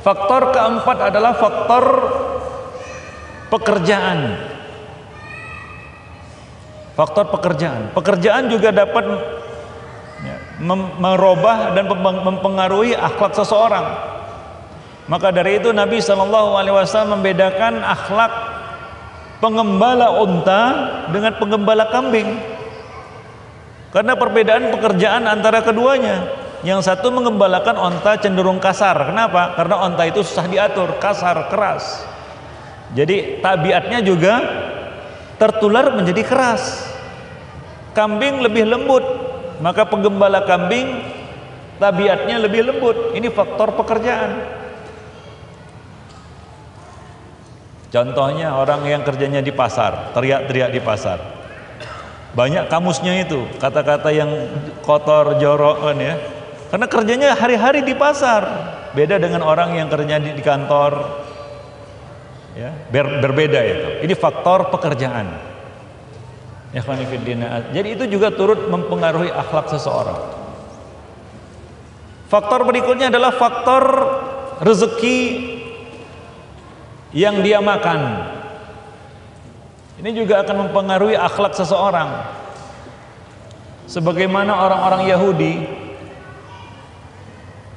S6: Faktor keempat adalah faktor pekerjaan. Faktor pekerjaan. Pekerjaan juga dapat ya, merubah dan mempengaruhi akhlak seseorang. Maka dari itu Nabi Shallallahu Alaihi Wasallam membedakan akhlak pengembala unta dengan pengembala kambing. Karena perbedaan pekerjaan antara keduanya. Yang satu mengembalakan onta cenderung kasar. Kenapa? Karena onta itu susah diatur, kasar, keras. Jadi tabiatnya juga tertular menjadi keras. Kambing lebih lembut, maka penggembala kambing tabiatnya lebih lembut. Ini faktor pekerjaan. Contohnya orang yang kerjanya di pasar, teriak-teriak di pasar. Banyak kamusnya itu, kata-kata yang kotor, jorok kan ya. Karena kerjanya hari-hari di pasar. Beda dengan orang yang kerjanya di kantor. Ya, ber, berbeda itu. Ini faktor pekerjaan. Ya, Jadi itu juga turut mempengaruhi akhlak seseorang. Faktor berikutnya adalah faktor rezeki yang dia makan. Ini juga akan mempengaruhi akhlak seseorang. Sebagaimana orang-orang Yahudi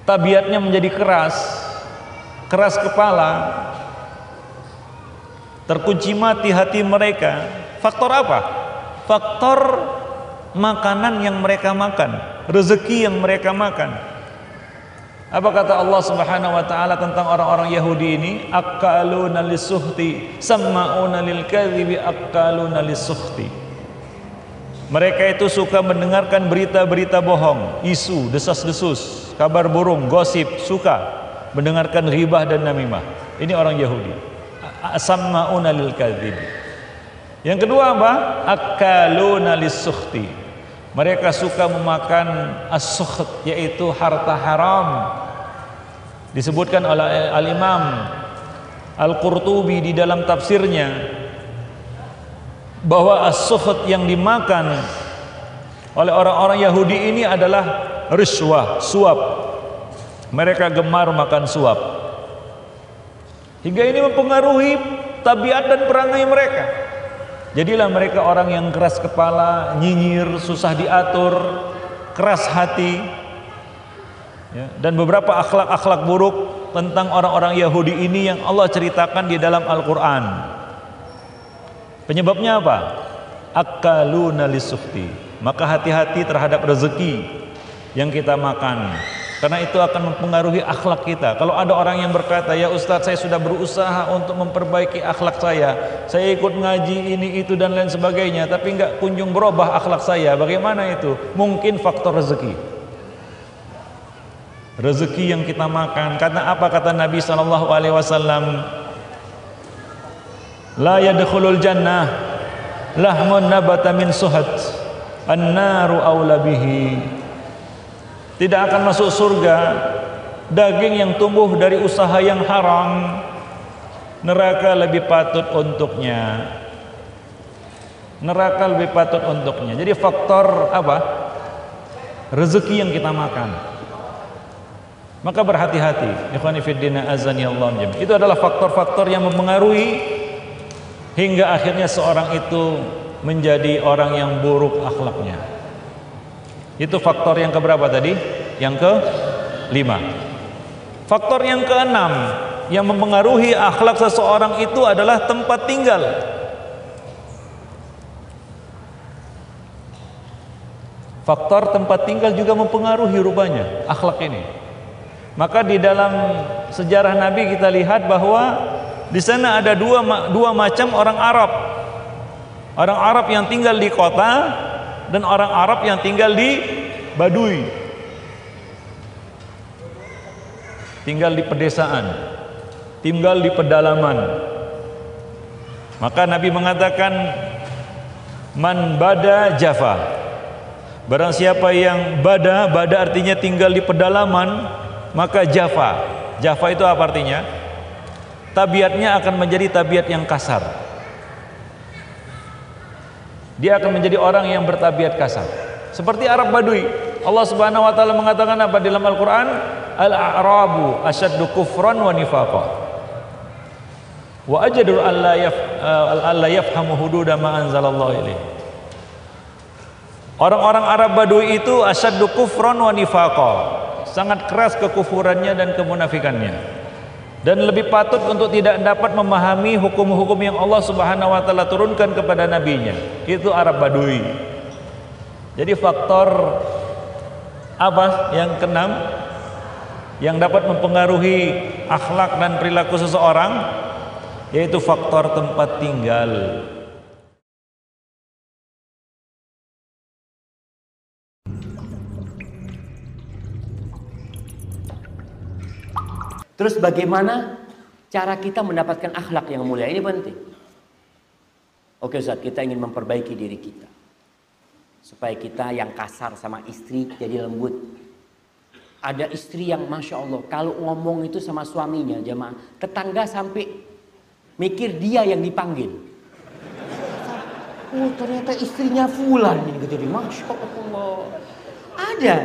S6: tabiatnya menjadi keras, keras kepala, terkunci mati hati mereka. Faktor apa? Faktor makanan yang mereka makan, rezeki yang mereka makan. Apa kata Allah Subhanahu wa taala tentang orang-orang Yahudi ini? Akaluna lisuhti, sama'una lil akaluna lisuhti. Mereka itu suka mendengarkan berita-berita bohong, isu, desas-desus, kabar burung, gosip, suka mendengarkan ribah dan namimah. Ini orang Yahudi. Sama'una lil. Yang kedua apa? Akaluna lisuhti. Mereka suka memakan as-sukht yaitu harta haram disebutkan oleh Al-Imam Al-Qurtubi di dalam tafsirnya bahwa as-sukht yang dimakan oleh orang-orang Yahudi ini adalah riswah, suap. Mereka gemar makan suap. Hingga ini mempengaruhi tabiat dan perangai mereka. Jadilah mereka orang yang keras kepala, nyinyir, susah diatur, keras hati, ya, dan beberapa akhlak-akhlak buruk tentang orang-orang Yahudi ini yang Allah ceritakan di dalam Al-Quran penyebabnya apa? akaluna lisufti maka hati-hati terhadap rezeki yang kita makan karena itu akan mempengaruhi akhlak kita. Kalau ada orang yang berkata ya Ustadz saya sudah berusaha untuk memperbaiki akhlak saya. Saya ikut ngaji ini itu dan lain sebagainya tapi nggak kunjung berubah akhlak saya. Bagaimana itu? Mungkin faktor rezeki. Rezeki yang kita makan. Karena apa? Kata Nabi sallallahu alaihi wasallam la yadkhulul jannah lahmun nabata min suhat an-naru aula bihi tidak akan masuk surga. Daging yang tumbuh dari usaha yang haram neraka lebih patut untuknya. Neraka lebih patut untuknya. Jadi faktor apa? Rezeki yang kita makan. Maka berhati-hati. Itu adalah faktor-faktor yang mempengaruhi hingga akhirnya seorang itu menjadi orang yang buruk akhlaknya. Itu faktor yang keberapa tadi? Yang ke lima. Faktor yang keenam yang mempengaruhi akhlak seseorang itu adalah tempat tinggal. Faktor tempat tinggal juga mempengaruhi rupanya akhlak ini. Maka di dalam sejarah Nabi kita lihat bahwa di sana ada dua dua macam orang Arab. Orang Arab yang tinggal di kota dan orang Arab yang tinggal di Baduy. Tinggal di pedesaan, tinggal di pedalaman. Maka Nabi mengatakan man bada Java. Barang siapa yang bada, bada artinya tinggal di pedalaman, maka Java. Java itu apa artinya? Tabiatnya akan menjadi tabiat yang kasar. Dia akan menjadi orang yang bertabiat kasar. Seperti Arab Badui. Allah Subhanahu wa taala mengatakan apa dalam Al-Qur'an? Al-a'rabu asyaddu kufran wa nifaqa. Wa ajadu alla alla yafhamu hududa ma anzalallahu ilaihi. Orang-orang Arab Badui itu asyaddu kufran wa nifaqa. Sangat keras kekufurannya dan kemunafikannya dan lebih patut untuk tidak dapat memahami hukum-hukum yang Allah Subhanahu wa taala turunkan kepada nabinya. Itu Arab Badui. Jadi faktor apa yang keenam yang dapat mempengaruhi akhlak dan perilaku seseorang yaitu faktor tempat tinggal.
S11: Terus bagaimana cara kita mendapatkan akhlak yang mulia? Ini penting. Oke Ustaz, kita ingin memperbaiki diri kita. Supaya kita yang kasar sama istri jadi lembut. Ada istri yang Masya Allah, kalau ngomong itu sama suaminya jemaah, tetangga sampai mikir dia yang dipanggil. Oh ternyata istrinya Fulan ini gitu. Masya Allah. Ada.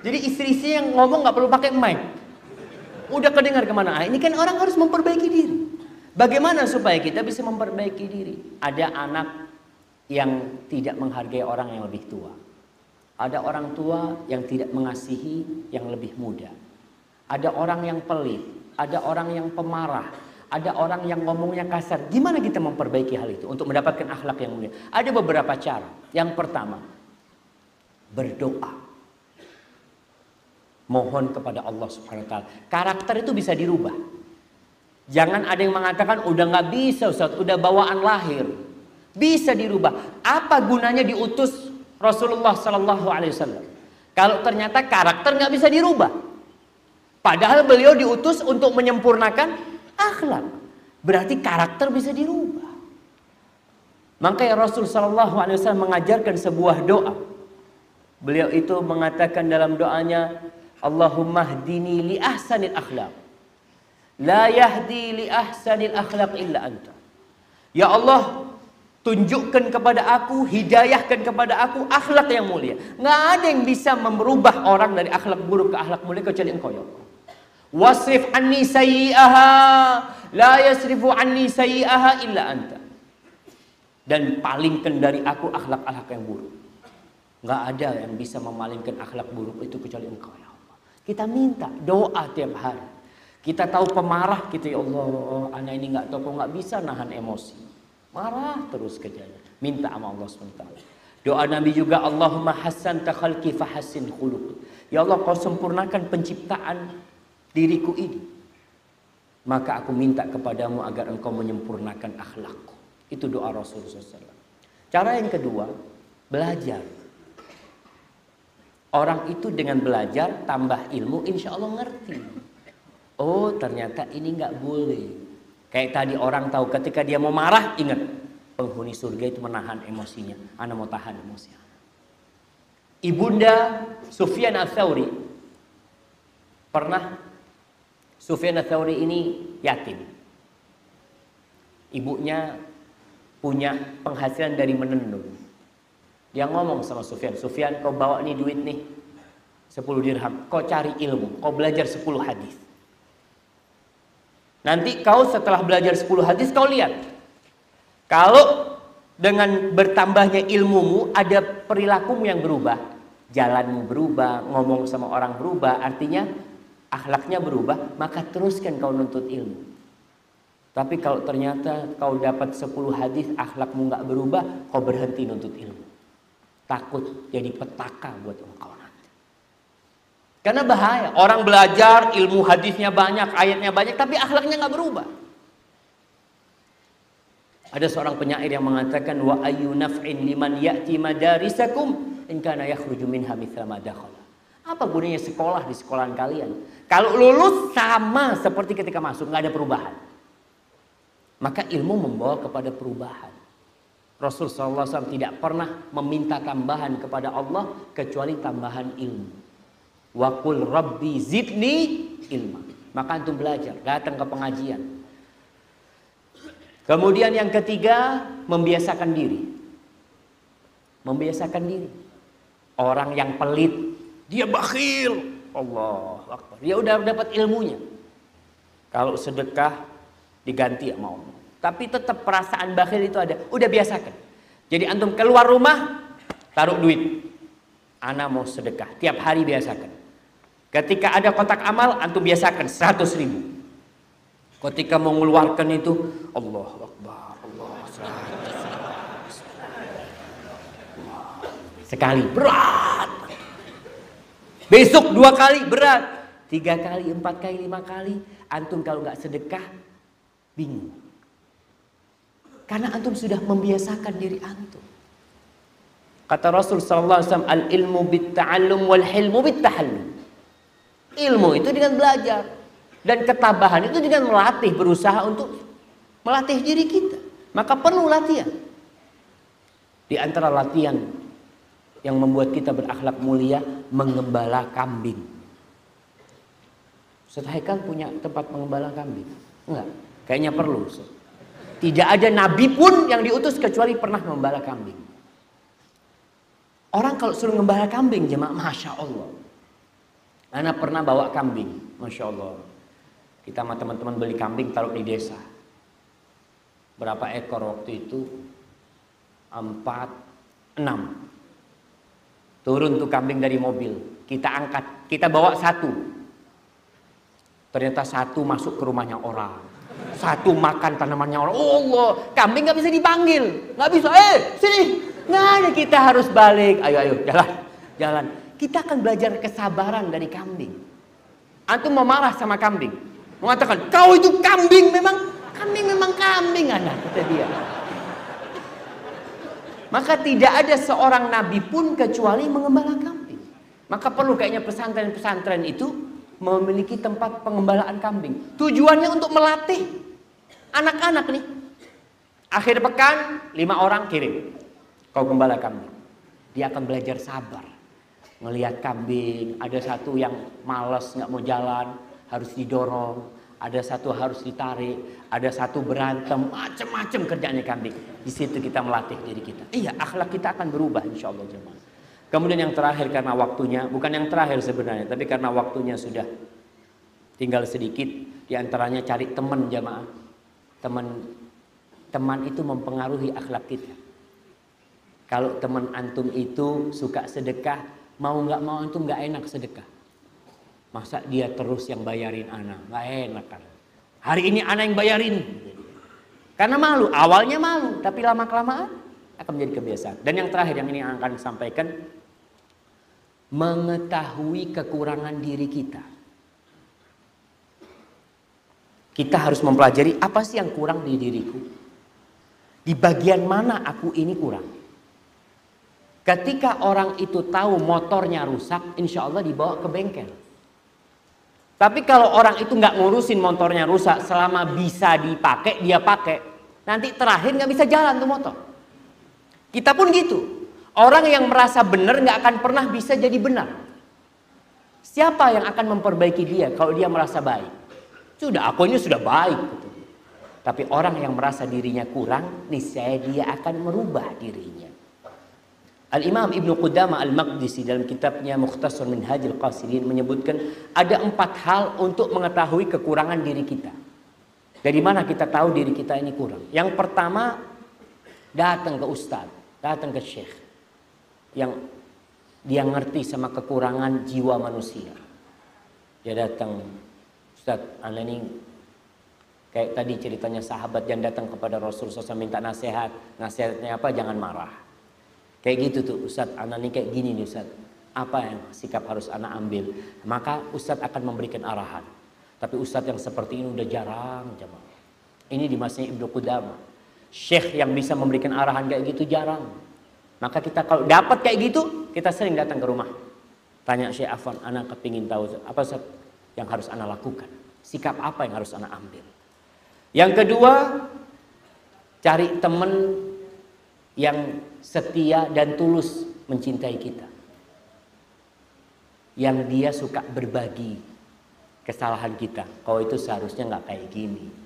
S11: Jadi istri-istri yang ngomong nggak perlu pakai mic. Udah kedengar ke mana? Ah, ini kan orang harus memperbaiki diri. Bagaimana supaya kita bisa memperbaiki diri? Ada anak yang tidak menghargai orang yang lebih tua. Ada orang tua yang tidak mengasihi yang lebih muda. Ada orang yang pelit, ada orang yang pemarah, ada orang yang ngomongnya kasar. Gimana kita memperbaiki hal itu untuk mendapatkan akhlak yang mulia? Ada beberapa cara. Yang pertama, berdoa mohon kepada Allah Subhanahu wa taala. Karakter itu bisa dirubah. Jangan ada yang mengatakan udah nggak bisa Ustaz, udah bawaan lahir. Bisa dirubah. Apa gunanya diutus Rasulullah Sallallahu Alaihi Wasallam? Kalau ternyata karakter nggak bisa dirubah. Padahal beliau diutus untuk menyempurnakan akhlak. Berarti karakter bisa dirubah. Makanya Rasul Sallallahu Alaihi Wasallam mengajarkan sebuah doa. Beliau itu mengatakan dalam doanya, Allahumma hdini li ahsanil akhlaq. La yahdi li ahsanil akhlaq illa anta. Ya Allah, tunjukkan kepada aku, hidayahkan kepada aku akhlak yang mulia. Nggak ada yang bisa merubah orang dari akhlak buruk ke akhlak mulia kecuali engkau ya Allah. Wasrif anni sayyi'aha, la yasrifu anni sayyi'aha illa anta. Dan palingkan dari aku akhlak-akhlak yang buruk. Nggak ada yang bisa memalingkan akhlak buruk itu kecuali engkau ya kita minta doa tiap hari. Kita tahu pemarah kita ya Allah, anak ini nggak tahu kok nggak bisa nahan emosi. Marah terus kerjanya. Minta sama Allah SWT. Doa Nabi juga Allahumma hassan takhalki fahassin khuluq. Ya Allah kau sempurnakan penciptaan diriku ini. Maka aku minta kepadamu agar engkau menyempurnakan akhlakku. Itu doa Rasulullah SAW. Cara yang kedua, belajar. Orang itu dengan belajar tambah ilmu insya Allah ngerti. Oh ternyata ini nggak boleh. Kayak tadi orang tahu ketika dia mau marah ingat penghuni surga itu menahan emosinya. Anak mau tahan emosi. Ibunda Sufyan Ats-Tsauri pernah Sufyan Ats-Tsauri ini yatim. Ibunya punya penghasilan dari menenun. Dia ngomong sama Sufyan, Sufyan kau bawa nih duit nih 10 dirham, kau cari ilmu, kau belajar 10 hadis. Nanti kau setelah belajar 10 hadis kau lihat. Kalau dengan bertambahnya ilmumu ada perilakumu yang berubah, jalanmu berubah, ngomong sama orang berubah, artinya akhlaknya berubah, maka teruskan kau nuntut ilmu. Tapi kalau ternyata kau dapat 10 hadis akhlakmu nggak berubah, kau berhenti nuntut ilmu takut jadi petaka buat engkau nanti. Karena bahaya. Orang belajar ilmu hadisnya banyak, ayatnya banyak, tapi akhlaknya nggak berubah. Ada seorang penyair yang mengatakan wa ayu naf'in liman ya'ti madarisakum in kana yakhruju minha mithla ma. Apa gunanya sekolah di sekolahan kalian? Kalau lulus sama seperti ketika masuk, nggak ada perubahan. Maka ilmu membawa kepada perubahan. Rasul SAW tidak pernah meminta tambahan kepada Allah kecuali tambahan ilmu. Wakul Rabbi zidni ilma. Maka antum belajar, datang ke pengajian, Kemudian yang ketiga, membiasakan diri. Membiasakan diri. Orang yang pelit, dia bakhil. Allah. Dia udah dapat ilmunya. Kalau sedekah diganti sama Allah. Tapi tetap perasaan bakhil itu ada. Udah biasakan. Jadi antum keluar rumah, taruh duit. Ana mau sedekah. Tiap hari biasakan. Ketika ada kotak amal, antum biasakan 100 ribu. Ketika mengeluarkan itu, Allah Akbar, Allah Sekali berat. Besok dua kali berat. Tiga kali, empat kali, lima kali. Antum kalau nggak sedekah, bingung. Karena antum sudah membiasakan diri antum. Kata Rasul sallallahu alaihi wasallam, "Al ilmu bit ta'allum wal hilmu bit tahallum." Ilmu itu dengan belajar. Dan ketabahan itu dengan melatih, berusaha untuk melatih diri kita. Maka perlu latihan. Di antara latihan yang membuat kita berakhlak mulia, mengembala kambing. Ustaz Haikal punya tempat mengembala kambing? Enggak, kayaknya perlu. Tidak ada nabi pun yang diutus kecuali pernah mengembala kambing. Orang kalau suruh mengembala kambing, jemaah, Masya Allah. Anak pernah bawa kambing, Masya Allah. Kita sama teman-teman beli kambing taruh di desa. Berapa ekor waktu itu? Empat, enam. Turun tuh kambing dari mobil. Kita angkat, kita bawa satu. Ternyata satu masuk ke rumahnya orang. Satu makan tanamannya orang. Oh Allah, kambing nggak bisa dipanggil. Nggak bisa, eh sini. Nggak ada, kita harus balik. Ayo, ayo, jalan. Jalan. Kita akan belajar kesabaran dari kambing. Antum mau marah sama kambing mengatakan kau itu kambing memang kambing memang kambing anak kata dia maka tidak ada seorang nabi pun kecuali mengembala kambing maka perlu kayaknya pesantren-pesantren itu memiliki tempat pengembalaan kambing tujuannya untuk melatih anak-anak nih akhir pekan lima orang kirim kau gembala kambing dia akan belajar sabar ngelihat kambing ada satu yang males nggak mau jalan harus didorong, ada satu harus ditarik, ada satu berantem, macam-macam kerjanya kambing. Di situ kita melatih diri kita. Iya, akhlak kita akan berubah insya Allah jemaah. Kemudian yang terakhir karena waktunya, bukan yang terakhir sebenarnya, tapi karena waktunya sudah tinggal sedikit, di antaranya cari teman jemaah. Teman teman itu mempengaruhi akhlak kita. Kalau teman antum itu suka sedekah, mau nggak mau antum nggak enak sedekah. Masa dia terus yang bayarin anak? Gak enak kan. Hari ini anak yang bayarin. Karena malu, awalnya malu, tapi lama-kelamaan akan menjadi kebiasaan. Dan yang terakhir yang ini akan sampaikan, mengetahui kekurangan diri kita. Kita harus mempelajari apa sih yang kurang di diriku. Di bagian mana aku ini kurang. Ketika orang itu tahu motornya rusak, insya Allah dibawa ke bengkel. Tapi kalau orang itu nggak ngurusin motornya rusak, selama bisa dipakai dia pakai, nanti terakhir nggak bisa jalan tuh motor. Kita pun gitu. Orang yang merasa benar nggak akan pernah bisa jadi benar. Siapa yang akan memperbaiki dia kalau dia merasa baik? Sudah, aku ini sudah baik. Tapi orang yang merasa dirinya kurang, niscaya dia akan merubah dirinya. Al-Imam Ibnu Qudama Al-Maqdisi dalam kitabnya Mukhtasar Minhajil Qasirin menyebutkan ada empat hal untuk mengetahui kekurangan diri kita. Dari mana kita tahu diri kita ini kurang? Yang pertama, datang ke ustaz, datang ke syekh yang dia ngerti sama kekurangan jiwa manusia. Dia datang, Ustaz, anda ini kayak tadi ceritanya sahabat yang datang kepada Rasulullah SAW minta nasihat. Nasihatnya apa? Jangan marah. Kayak gitu tuh Ustaz, anak ini kayak gini nih Ustaz. Apa yang sikap harus anak ambil? Maka Ustadz akan memberikan arahan. Tapi Ustadz yang seperti ini udah jarang jemaah. Ini di masanya Ibnu Qudamah. Syekh yang bisa memberikan arahan kayak gitu jarang. Maka kita kalau dapat kayak gitu, kita sering datang ke rumah. Tanya Syekh Afan, anak kepingin tahu apa yang harus anak lakukan. Sikap apa yang harus anak ambil. Yang kedua, cari teman yang setia dan tulus mencintai kita. Yang dia suka berbagi kesalahan kita. Kau itu seharusnya nggak kayak gini.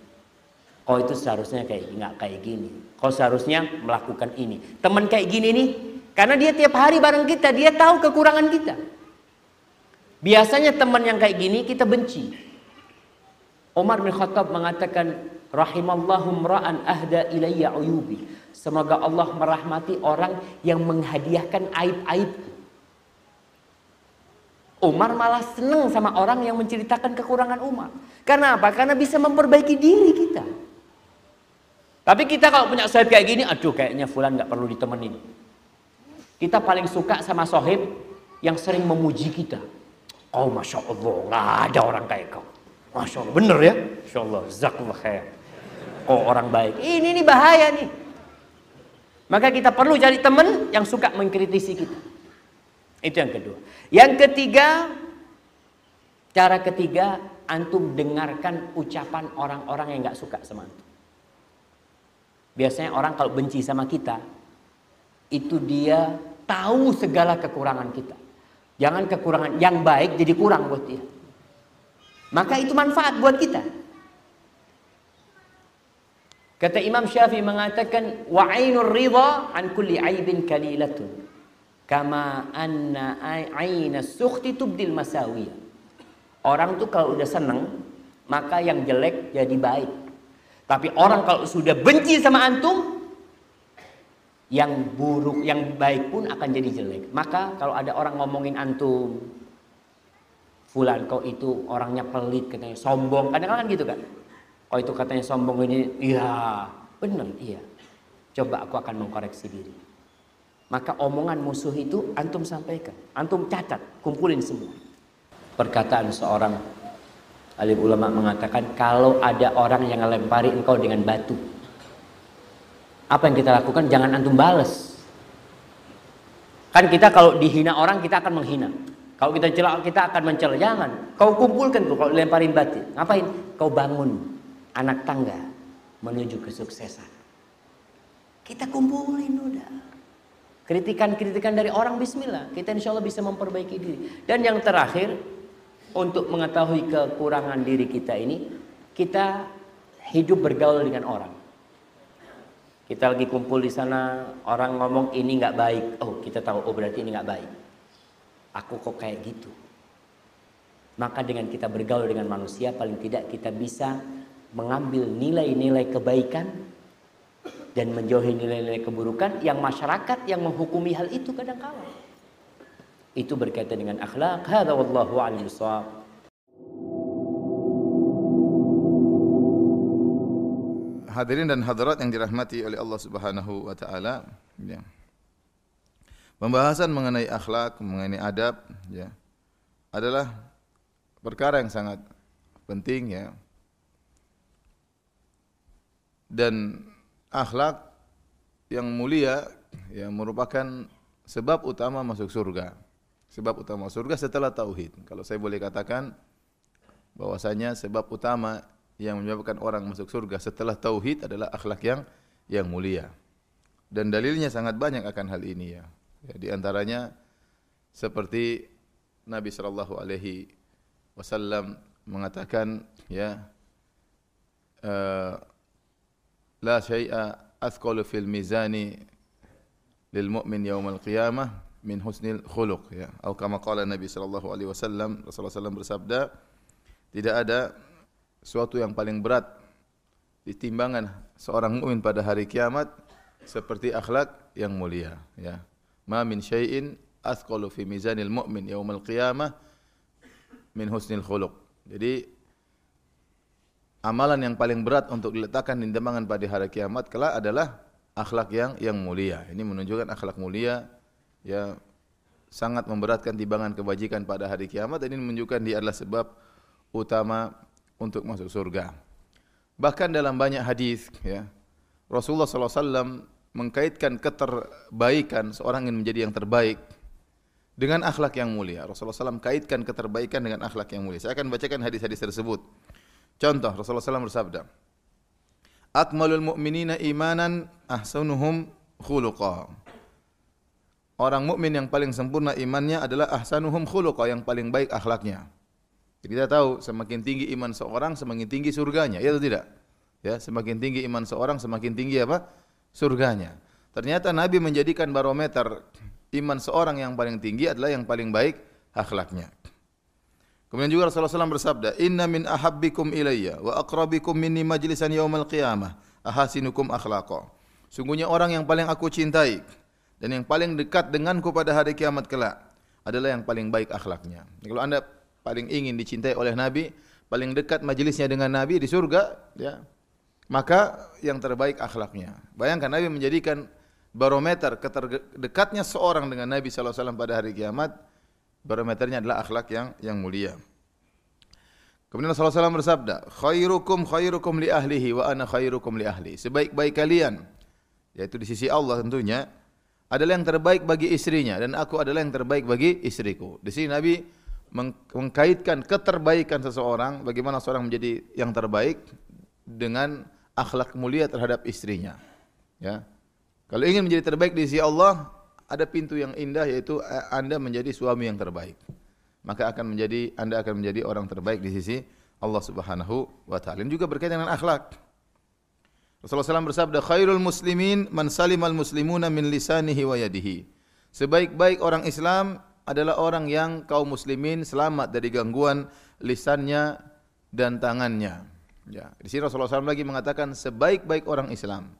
S11: Kau itu seharusnya kayak nggak kayak gini. Kau seharusnya melakukan ini. Teman kayak gini nih, karena dia tiap hari bareng kita, dia tahu kekurangan kita. Biasanya teman yang kayak gini kita benci. Umar bin Khattab mengatakan, Rahimallahu mra'an ahda ilayya uyubi. Semoga Allah merahmati orang yang menghadiahkan aib-aib Umar malah senang sama orang yang menceritakan kekurangan Umar. Karena apa? Karena bisa memperbaiki diri kita. Tapi kita kalau punya sohib kayak gini, aduh kayaknya fulan nggak perlu ditemenin. Kita paling suka sama sohib yang sering memuji kita. Oh Masya Allah, nggak ada orang kayak kau. Masya Allah, bener ya? Masya Allah, zakullah khair. Oh orang baik. Ini nih bahaya nih. Maka kita perlu cari teman yang suka mengkritisi kita. Itu yang kedua. Yang ketiga, cara ketiga, antum dengarkan ucapan orang-orang yang nggak suka sama antum. Biasanya orang kalau benci sama kita, itu dia tahu segala kekurangan kita. Jangan kekurangan yang baik jadi kurang buat dia. Maka itu manfaat buat kita. Kata Imam Syafi'i mengatakan wa ainur ridha an kulli aibin kalilatun. Kama anna aina sukhti tubdil masawiya. Orang tuh kalau udah seneng, maka yang jelek jadi baik. Tapi orang kalau sudah benci sama antum, yang buruk, yang baik pun akan jadi jelek. Maka kalau ada orang ngomongin antum, fulan kau itu orangnya pelit, katanya sombong, kadang-kadang kan gitu kan. Kau itu katanya sombong ini, iya, benar, iya. Coba aku akan mengkoreksi diri. Maka omongan musuh itu antum sampaikan. Antum catat, kumpulin semua. Perkataan seorang alim ulama mengatakan kalau ada orang yang melempari engkau dengan batu. Apa yang kita lakukan? Jangan antum bales. Kan kita kalau dihina orang kita akan menghina. Kalau kita celak kita akan mencela. Jangan. Kau kumpulkan tuh kalau lemparin batu. Ngapain? Kau bangun anak tangga menuju kesuksesan. Kita kumpulin udah. Kritikan-kritikan dari orang bismillah. Kita insya Allah bisa memperbaiki diri. Dan yang terakhir, untuk mengetahui kekurangan diri kita ini, kita hidup bergaul dengan orang. Kita lagi kumpul di sana, orang ngomong ini nggak baik. Oh, kita tahu, oh berarti ini nggak baik. Aku kok kayak gitu. Maka dengan kita bergaul dengan manusia, paling tidak kita bisa mengambil nilai-nilai kebaikan dan menjauhi nilai-nilai keburukan yang masyarakat yang menghukumi hal itu kadang kala. Itu berkaitan dengan akhlak. Hadza wallahu a'lam
S1: Hadirin dan hadirat yang dirahmati oleh Allah Subhanahu wa taala, ya. Pembahasan mengenai akhlak, mengenai adab, ya, adalah perkara yang sangat penting ya. Dan akhlak yang mulia yang merupakan sebab utama masuk surga. Sebab utama surga setelah tauhid. Kalau saya boleh katakan bahwasanya sebab utama yang menyebabkan orang masuk surga setelah tauhid adalah akhlak yang yang mulia. Dan dalilnya sangat banyak akan hal ini ya. ya di antaranya seperti Nabi sallallahu alaihi wasallam mengatakan ya uh, la syai'a athqalu fil mizani lil mu'min yaumal qiyamah min husnil khuluq ya. Atau kama qala Nabi sallallahu alaihi wasallam Rasulullah sallallahu bersabda tidak ada suatu yang paling berat di timbangan seorang mukmin pada hari kiamat seperti akhlak yang mulia ya. Ma min syai'in athqalu fi mizanil mu'min yaumal qiyamah min husnil khuluq. Jadi amalan yang paling berat untuk diletakkan di timbangan pada hari kiamat kelak adalah akhlak yang yang mulia. Ini menunjukkan akhlak mulia ya sangat memberatkan timbangan kebajikan pada hari kiamat dan ini menunjukkan dia adalah sebab utama untuk masuk surga. Bahkan dalam banyak hadis ya, Rasulullah SAW mengkaitkan keterbaikan seorang yang menjadi yang terbaik dengan akhlak yang mulia. Rasulullah SAW kaitkan keterbaikan dengan akhlak yang mulia. Saya akan bacakan hadis-hadis tersebut. Contoh, Rasulullah SAW bersabda, Akmalul mu'minina imanan ahsanuhum khuluqa. Orang mukmin yang paling sempurna imannya adalah ahsanuhum khuluqa, yang paling baik akhlaknya. Kita tahu semakin tinggi iman seorang semakin tinggi surganya, ya atau tidak? Ya, semakin tinggi iman seorang semakin tinggi apa? Surganya. Ternyata Nabi menjadikan barometer iman seorang yang paling tinggi adalah yang paling baik akhlaknya. Kemudian juga Rasulullah SAW bersabda, Inna min ahabbikum ilayya wa aqrabikum minni majlisan yaumal qiyamah ahasinukum akhlaqa. Sungguhnya orang yang paling aku cintai dan yang paling dekat denganku pada hari kiamat kelak adalah yang paling baik akhlaknya. Kalau anda paling ingin dicintai oleh Nabi, paling dekat majelisnya dengan Nabi di surga, ya, maka yang terbaik akhlaknya. Bayangkan Nabi menjadikan barometer keterdekatnya seorang dengan Nabi SAW pada hari kiamat barometernya adalah akhlak yang yang mulia. Kemudian Rasulullah SAW bersabda, khairukum khairukum li ahlihi wa ana khairukum li ahli. Sebaik-baik kalian, yaitu di sisi Allah tentunya, adalah yang terbaik bagi istrinya dan aku adalah yang terbaik bagi istriku. Di sini Nabi mengkaitkan keterbaikan seseorang, bagaimana seorang menjadi yang terbaik dengan akhlak mulia terhadap istrinya. Ya. Kalau ingin menjadi terbaik di sisi Allah, ada pintu yang indah yaitu eh, Anda menjadi suami yang terbaik. Maka akan menjadi Anda akan menjadi orang terbaik di sisi Allah Subhanahu wa taala. Dan juga berkaitan dengan akhlak. Rasulullah SAW bersabda, "Khairul muslimin man salimal muslimuna min lisanihi wa yadihi." Sebaik-baik orang Islam adalah orang yang kaum muslimin selamat dari gangguan lisannya dan tangannya. Ya, di sini Rasulullah SAW lagi mengatakan sebaik-baik orang Islam.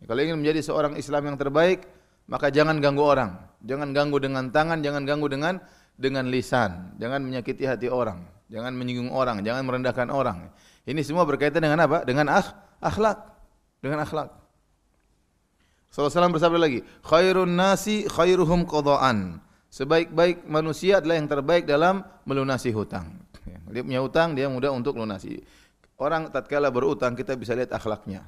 S1: Kalau ingin menjadi seorang Islam yang terbaik, maka jangan ganggu orang. Jangan ganggu dengan tangan, jangan ganggu dengan dengan lisan. Jangan menyakiti hati orang, jangan menyinggung orang, jangan merendahkan orang. Ini semua berkaitan dengan apa? Dengan akh, akhlak. Dengan akhlak. Rasulullah SAW bersabda lagi, khairun nasi khairuhum qadaan. Sebaik-baik manusia adalah yang terbaik dalam melunasi hutang. Dia punya hutang, dia mudah untuk lunasi. Orang tatkala berutang kita bisa lihat akhlaknya.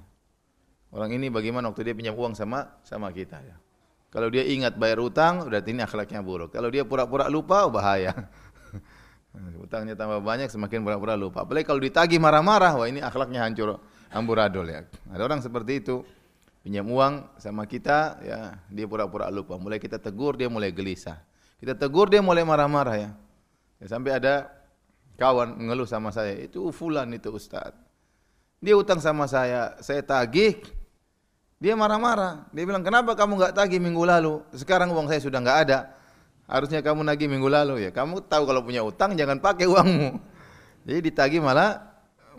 S1: Orang ini bagaimana waktu dia pinjam uang sama sama kita ya. Kalau dia ingat bayar utang, berarti ini akhlaknya buruk. Kalau dia pura-pura lupa, oh bahaya. *laughs* Utangnya tambah banyak, semakin pura-pura lupa. Apalagi kalau ditagih marah-marah, wah ini akhlaknya hancur, amburadul ya. Ada orang seperti itu, pinjam uang sama kita, ya dia pura-pura lupa. Mulai kita tegur, dia mulai gelisah. Kita tegur, dia mulai marah-marah ya. ya. Sampai ada kawan mengeluh sama saya, itu fulan itu Ustaz. Dia utang sama saya, saya tagih, dia marah-marah. Dia bilang, kenapa kamu nggak tagih minggu lalu? Sekarang uang saya sudah nggak ada. Harusnya kamu nagih minggu lalu ya. Kamu tahu kalau punya utang jangan pakai uangmu. Jadi ditagih malah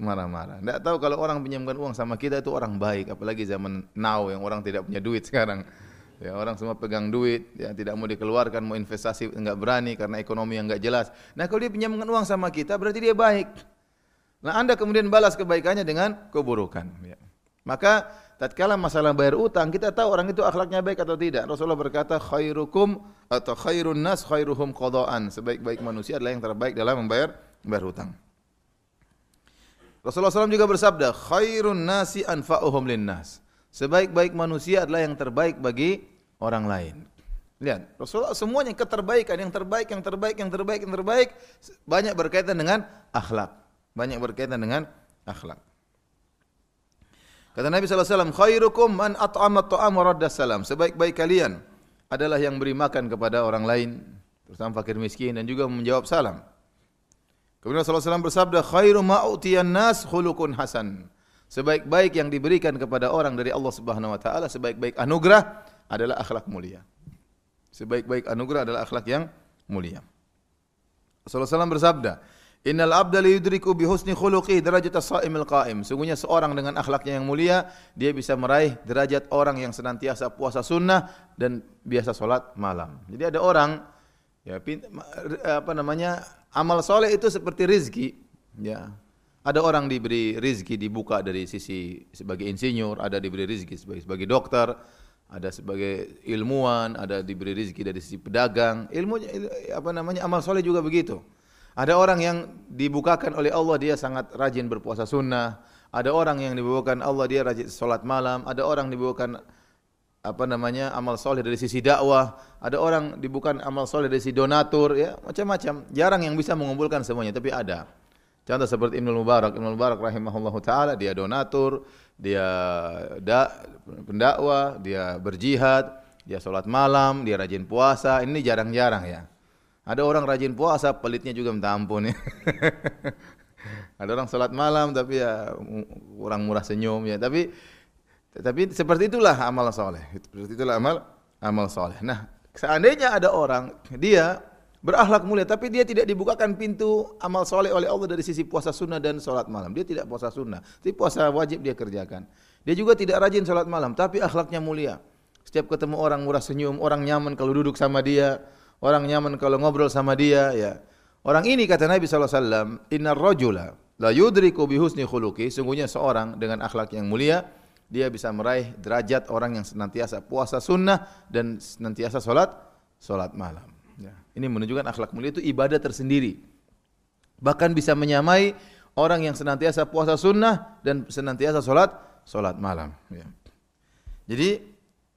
S1: marah-marah. Tidak tahu kalau orang pinjamkan uang sama kita itu orang baik. Apalagi zaman now yang orang tidak punya duit *laughs* sekarang. Ya, orang semua pegang duit, ya tidak mau dikeluarkan, mau investasi enggak berani karena ekonomi yang enggak jelas. Nah, kalau dia pinjamkan uang sama kita berarti dia baik. Nah, Anda kemudian balas kebaikannya dengan keburukan, ya. Maka tatkala masalah bayar utang, kita tahu orang itu akhlaknya baik atau tidak. Rasulullah berkata, khairukum atau khairun nas khairuhum qadaan. Sebaik-baik manusia adalah yang terbaik dalam membayar membayar utang. Rasulullah SAW juga bersabda, khairun nasi anfa'uhum linnas. Sebaik-baik manusia adalah yang terbaik bagi orang lain. Lihat, Rasulullah semuanya keterbaikan, yang terbaik, yang terbaik, yang terbaik, yang terbaik, banyak berkaitan dengan akhlak. Banyak berkaitan dengan akhlak. Kata Nabi SAW, khairukum man at'ama ta'am wa salam. Sebaik-baik kalian adalah yang beri makan kepada orang lain, terutama fakir miskin dan juga menjawab salam. Kemudian Rasulullah SAW bersabda, khairu ma'utiyan nas khulukun hasan. Sebaik-baik yang diberikan kepada orang dari Allah Subhanahu wa taala, sebaik-baik anugerah adalah akhlak mulia. Sebaik-baik anugerah adalah akhlak yang mulia. Rasulullah SAW bersabda, Innal abda li yudriku bi husni khuluqi derajat as-saimil qaim. Sungguhnya seorang dengan akhlaknya yang mulia, dia bisa meraih derajat orang yang senantiasa puasa sunnah dan biasa solat malam. Jadi ada orang ya apa namanya? Amal soleh itu seperti rizki, ya. Ada orang diberi rizki dibuka dari sisi sebagai insinyur, ada diberi rizki sebagai, sebagai dokter, ada sebagai ilmuwan, ada diberi rezeki dari sisi pedagang. Ilmu apa namanya amal soleh juga begitu. Ada orang yang dibukakan oleh Allah dia sangat rajin berpuasa sunnah. Ada orang yang dibukakan Allah dia rajin sholat malam. Ada orang dibukakan apa namanya amal soleh dari sisi dakwah. Ada orang dibukakan amal soleh dari sisi donatur ya macam-macam. Jarang yang bisa mengumpulkan semuanya tapi ada. Contoh seperti Ibnu Mubarak, Ibnu Mubarak rahimahullahu taala dia donatur, dia da, pendakwah, dia berjihad, dia sholat malam, dia rajin puasa. Ini jarang-jarang ya. Ada orang rajin puasa, pelitnya juga minta ampun ya. *laughs* Ada orang sholat malam tapi ya kurang murah senyum ya. Tapi tapi seperti itulah amal soleh. Seperti itulah amal amal soleh. Nah, seandainya ada orang dia berakhlak mulia tapi dia tidak dibukakan pintu amal soleh oleh Allah dari sisi puasa sunnah dan sholat malam. Dia tidak puasa sunnah tapi puasa wajib dia kerjakan. Dia juga tidak rajin sholat malam tapi akhlaknya mulia. Setiap ketemu orang murah senyum. Orang nyaman kalau duduk sama dia. Orang nyaman kalau ngobrol sama dia ya. Orang ini kata Nabi SAW innar rajula la yudriku bihusni khuluqi. Sungguhnya seorang dengan akhlak yang mulia dia bisa meraih derajat orang yang senantiasa puasa sunnah dan senantiasa sholat sholat malam Ya. Ini menunjukkan akhlak mulia itu ibadah tersendiri. Bahkan bisa menyamai orang yang senantiasa puasa sunnah dan senantiasa sholat sholat malam. Ya. Jadi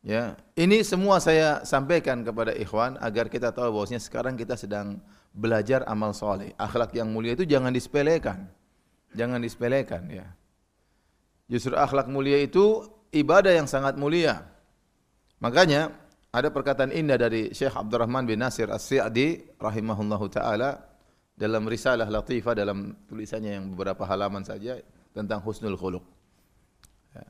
S1: ya ini semua saya sampaikan kepada ikhwan agar kita tahu bahwasanya sekarang kita sedang belajar amal soleh. Akhlak yang mulia itu jangan disepelekan, jangan disepelekan ya. Justru akhlak mulia itu ibadah yang sangat mulia. Makanya ada perkataan indah dari Syekh Abdurrahman bin Nasir As-Sa'di rahimahullahu taala dalam risalah latifah dalam tulisannya yang beberapa halaman saja tentang husnul khuluq. Ya.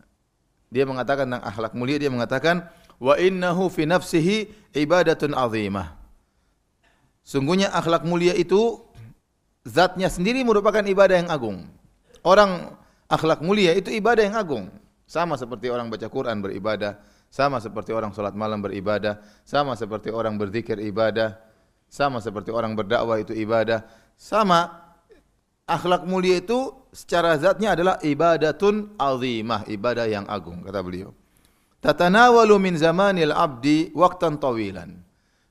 S1: Dia mengatakan tentang akhlak mulia dia mengatakan wa innahu fi nafsihi ibadatun azimah. Sungguhnya akhlak mulia itu zatnya sendiri merupakan ibadah yang agung. Orang akhlak mulia itu ibadah yang agung. Sama seperti orang baca Quran beribadah, sama seperti orang sholat malam beribadah, sama seperti orang berzikir ibadah, sama seperti orang berdakwah itu ibadah, sama akhlak mulia itu secara zatnya adalah ibadatun azimah, ibadah yang agung kata beliau. Tatanawalu min zamanil abdi waktan tawilan.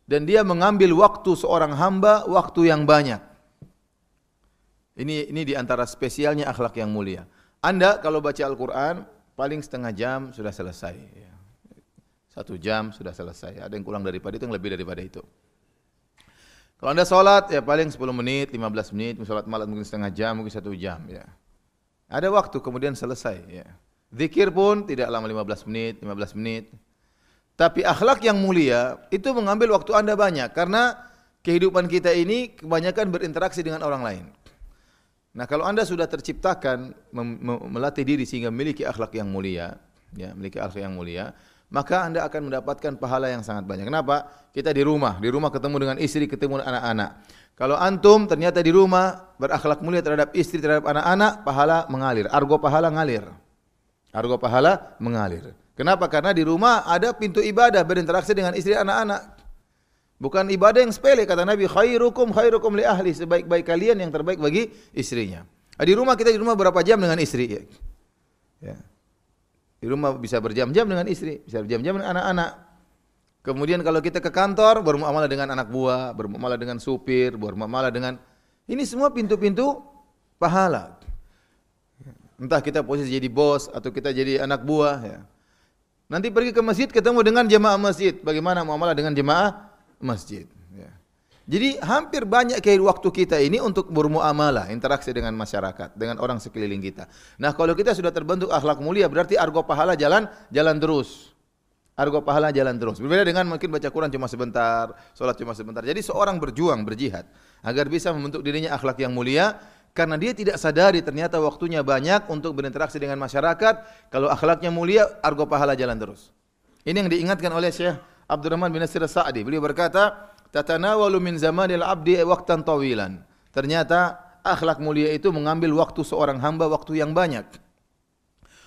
S1: Dan dia mengambil waktu seorang hamba waktu yang banyak. Ini ini di antara spesialnya akhlak yang mulia. Anda kalau baca Al-Qur'an paling setengah jam sudah selesai. Satu jam sudah selesai. Ada yang kurang daripada itu, yang lebih daripada itu. Kalau anda sholat, ya paling 10 menit, 15 menit. Sholat malam mungkin setengah jam, mungkin satu jam. Ya. Ada waktu, kemudian selesai. Ya. Zikir pun tidak lama 15 menit, 15 menit. Tapi akhlak yang mulia, itu mengambil waktu anda banyak. Karena kehidupan kita ini kebanyakan berinteraksi dengan orang lain. Nah kalau anda sudah terciptakan melatih diri sehingga memiliki akhlak yang mulia, ya memiliki akhlak yang mulia, maka Anda akan mendapatkan pahala yang sangat banyak. Kenapa? Kita di rumah, di rumah ketemu dengan istri, ketemu anak-anak. Kalau antum ternyata di rumah berakhlak mulia terhadap istri, terhadap anak-anak, pahala mengalir, argo pahala ngalir. Argo pahala mengalir. Kenapa? Karena di rumah ada pintu ibadah berinteraksi dengan istri anak-anak. Bukan ibadah yang sepele kata Nabi khairukum khairukum li ahli sebaik-baik kalian yang terbaik bagi istrinya. Di rumah kita di rumah berapa jam dengan istri? Ya. ya. Di rumah bisa berjam-jam dengan istri, bisa berjam-jam dengan anak-anak. Kemudian kalau kita ke kantor, bermuamalah dengan anak buah, bermuamalah dengan supir, bermuamalah dengan ini semua pintu-pintu pahala. Entah kita posisi jadi bos atau kita jadi anak buah ya. Nanti pergi ke masjid ketemu dengan jemaah masjid. Bagaimana muamalah dengan jemaah masjid? Jadi hampir banyak kayak waktu kita ini untuk bermuamalah, interaksi dengan masyarakat, dengan orang sekeliling kita. Nah, kalau kita sudah terbentuk akhlak mulia, berarti argo pahala jalan jalan terus. Argo pahala jalan terus. Berbeda dengan mungkin baca Quran cuma sebentar, sholat cuma sebentar. Jadi seorang berjuang, berjihad agar bisa membentuk dirinya akhlak yang mulia karena dia tidak sadari ternyata waktunya banyak untuk berinteraksi dengan masyarakat. Kalau akhlaknya mulia, argo pahala jalan terus. Ini yang diingatkan oleh Syekh Abdurrahman bin Nasir Sa'di. Beliau berkata, tatanawalu min zamanil abdi waqtan tawilan. Ternyata akhlak mulia itu mengambil waktu seorang hamba waktu yang banyak.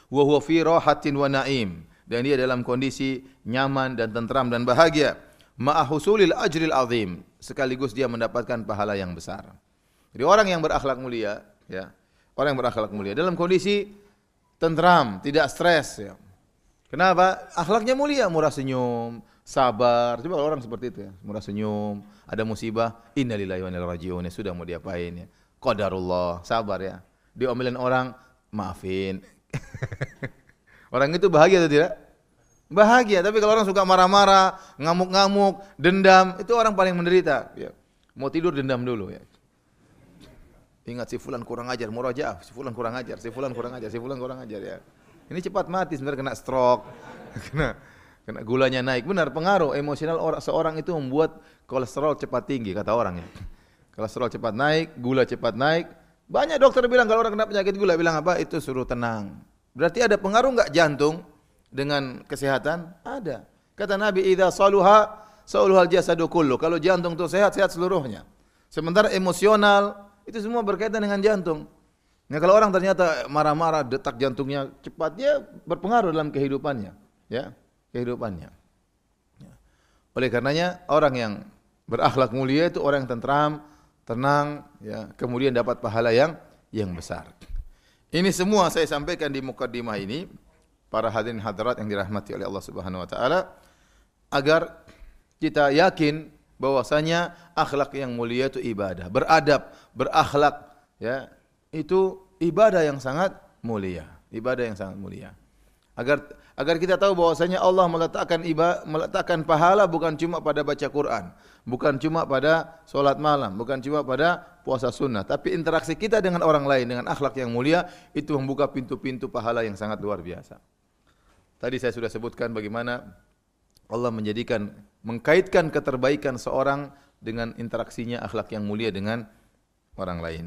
S1: Wa huwa fi rahatin wa naim. Dan dia dalam kondisi nyaman dan tentram dan bahagia. Ma'ahusulil ajril azim. Sekaligus dia mendapatkan pahala yang besar. Jadi orang yang berakhlak mulia, ya, orang yang berakhlak mulia dalam kondisi tentram, tidak stres, ya. Kenapa? Akhlaknya mulia, murah senyum, sabar. Coba kalau orang seperti itu ya, murah senyum, ada musibah, innalillahi wa inna. Ya sudah mau diapain ya. Qadarullah, sabar ya. Diomelin orang, maafin. *laughs* orang itu bahagia atau tidak? Bahagia, tapi kalau orang suka marah-marah, ngamuk-ngamuk, dendam, itu orang paling menderita. Ya. Mau tidur dendam dulu ya. Ingat si fulan kurang ajar, murajaah, si fulan kurang ajar, si fulan kurang ajar, si fulan kurang ajar ya. Ini cepat mati sebenarnya kena stroke, *laughs* kena kena gulanya naik. Benar pengaruh emosional orang seorang itu membuat kolesterol cepat tinggi kata orang ya. Kolesterol cepat naik, gula cepat naik. Banyak dokter bilang kalau orang kena penyakit gula bilang apa? Itu suruh tenang. Berarti ada pengaruh enggak jantung dengan kesehatan? Ada. Kata Nabi, "Idza saluha saluhal jasadu kullu." Kalau jantung itu sehat, sehat seluruhnya. Sementara emosional itu semua berkaitan dengan jantung. Nah kalau orang ternyata marah-marah, detak jantungnya cepat, dia berpengaruh dalam kehidupannya, ya, kehidupannya. Ya. Oleh karenanya orang yang berakhlak mulia itu orang yang tentram, tenang, ya, kemudian dapat pahala yang yang besar. Ini semua saya sampaikan di mukadimah ini para hadirin hadirat yang dirahmati oleh Allah Subhanahu wa taala agar kita yakin bahwasanya akhlak yang mulia itu ibadah, beradab, berakhlak, ya, itu ibadah yang sangat mulia, ibadah yang sangat mulia. Agar agar kita tahu bahwasanya Allah meletakkan ibadah, meletakkan pahala bukan cuma pada baca Quran, bukan cuma pada solat malam, bukan cuma pada puasa sunnah, tapi interaksi kita dengan orang lain dengan akhlak yang mulia itu membuka pintu-pintu pahala yang sangat luar biasa. Tadi saya sudah sebutkan bagaimana Allah menjadikan mengkaitkan keterbaikan seorang dengan interaksinya akhlak yang mulia dengan orang lain.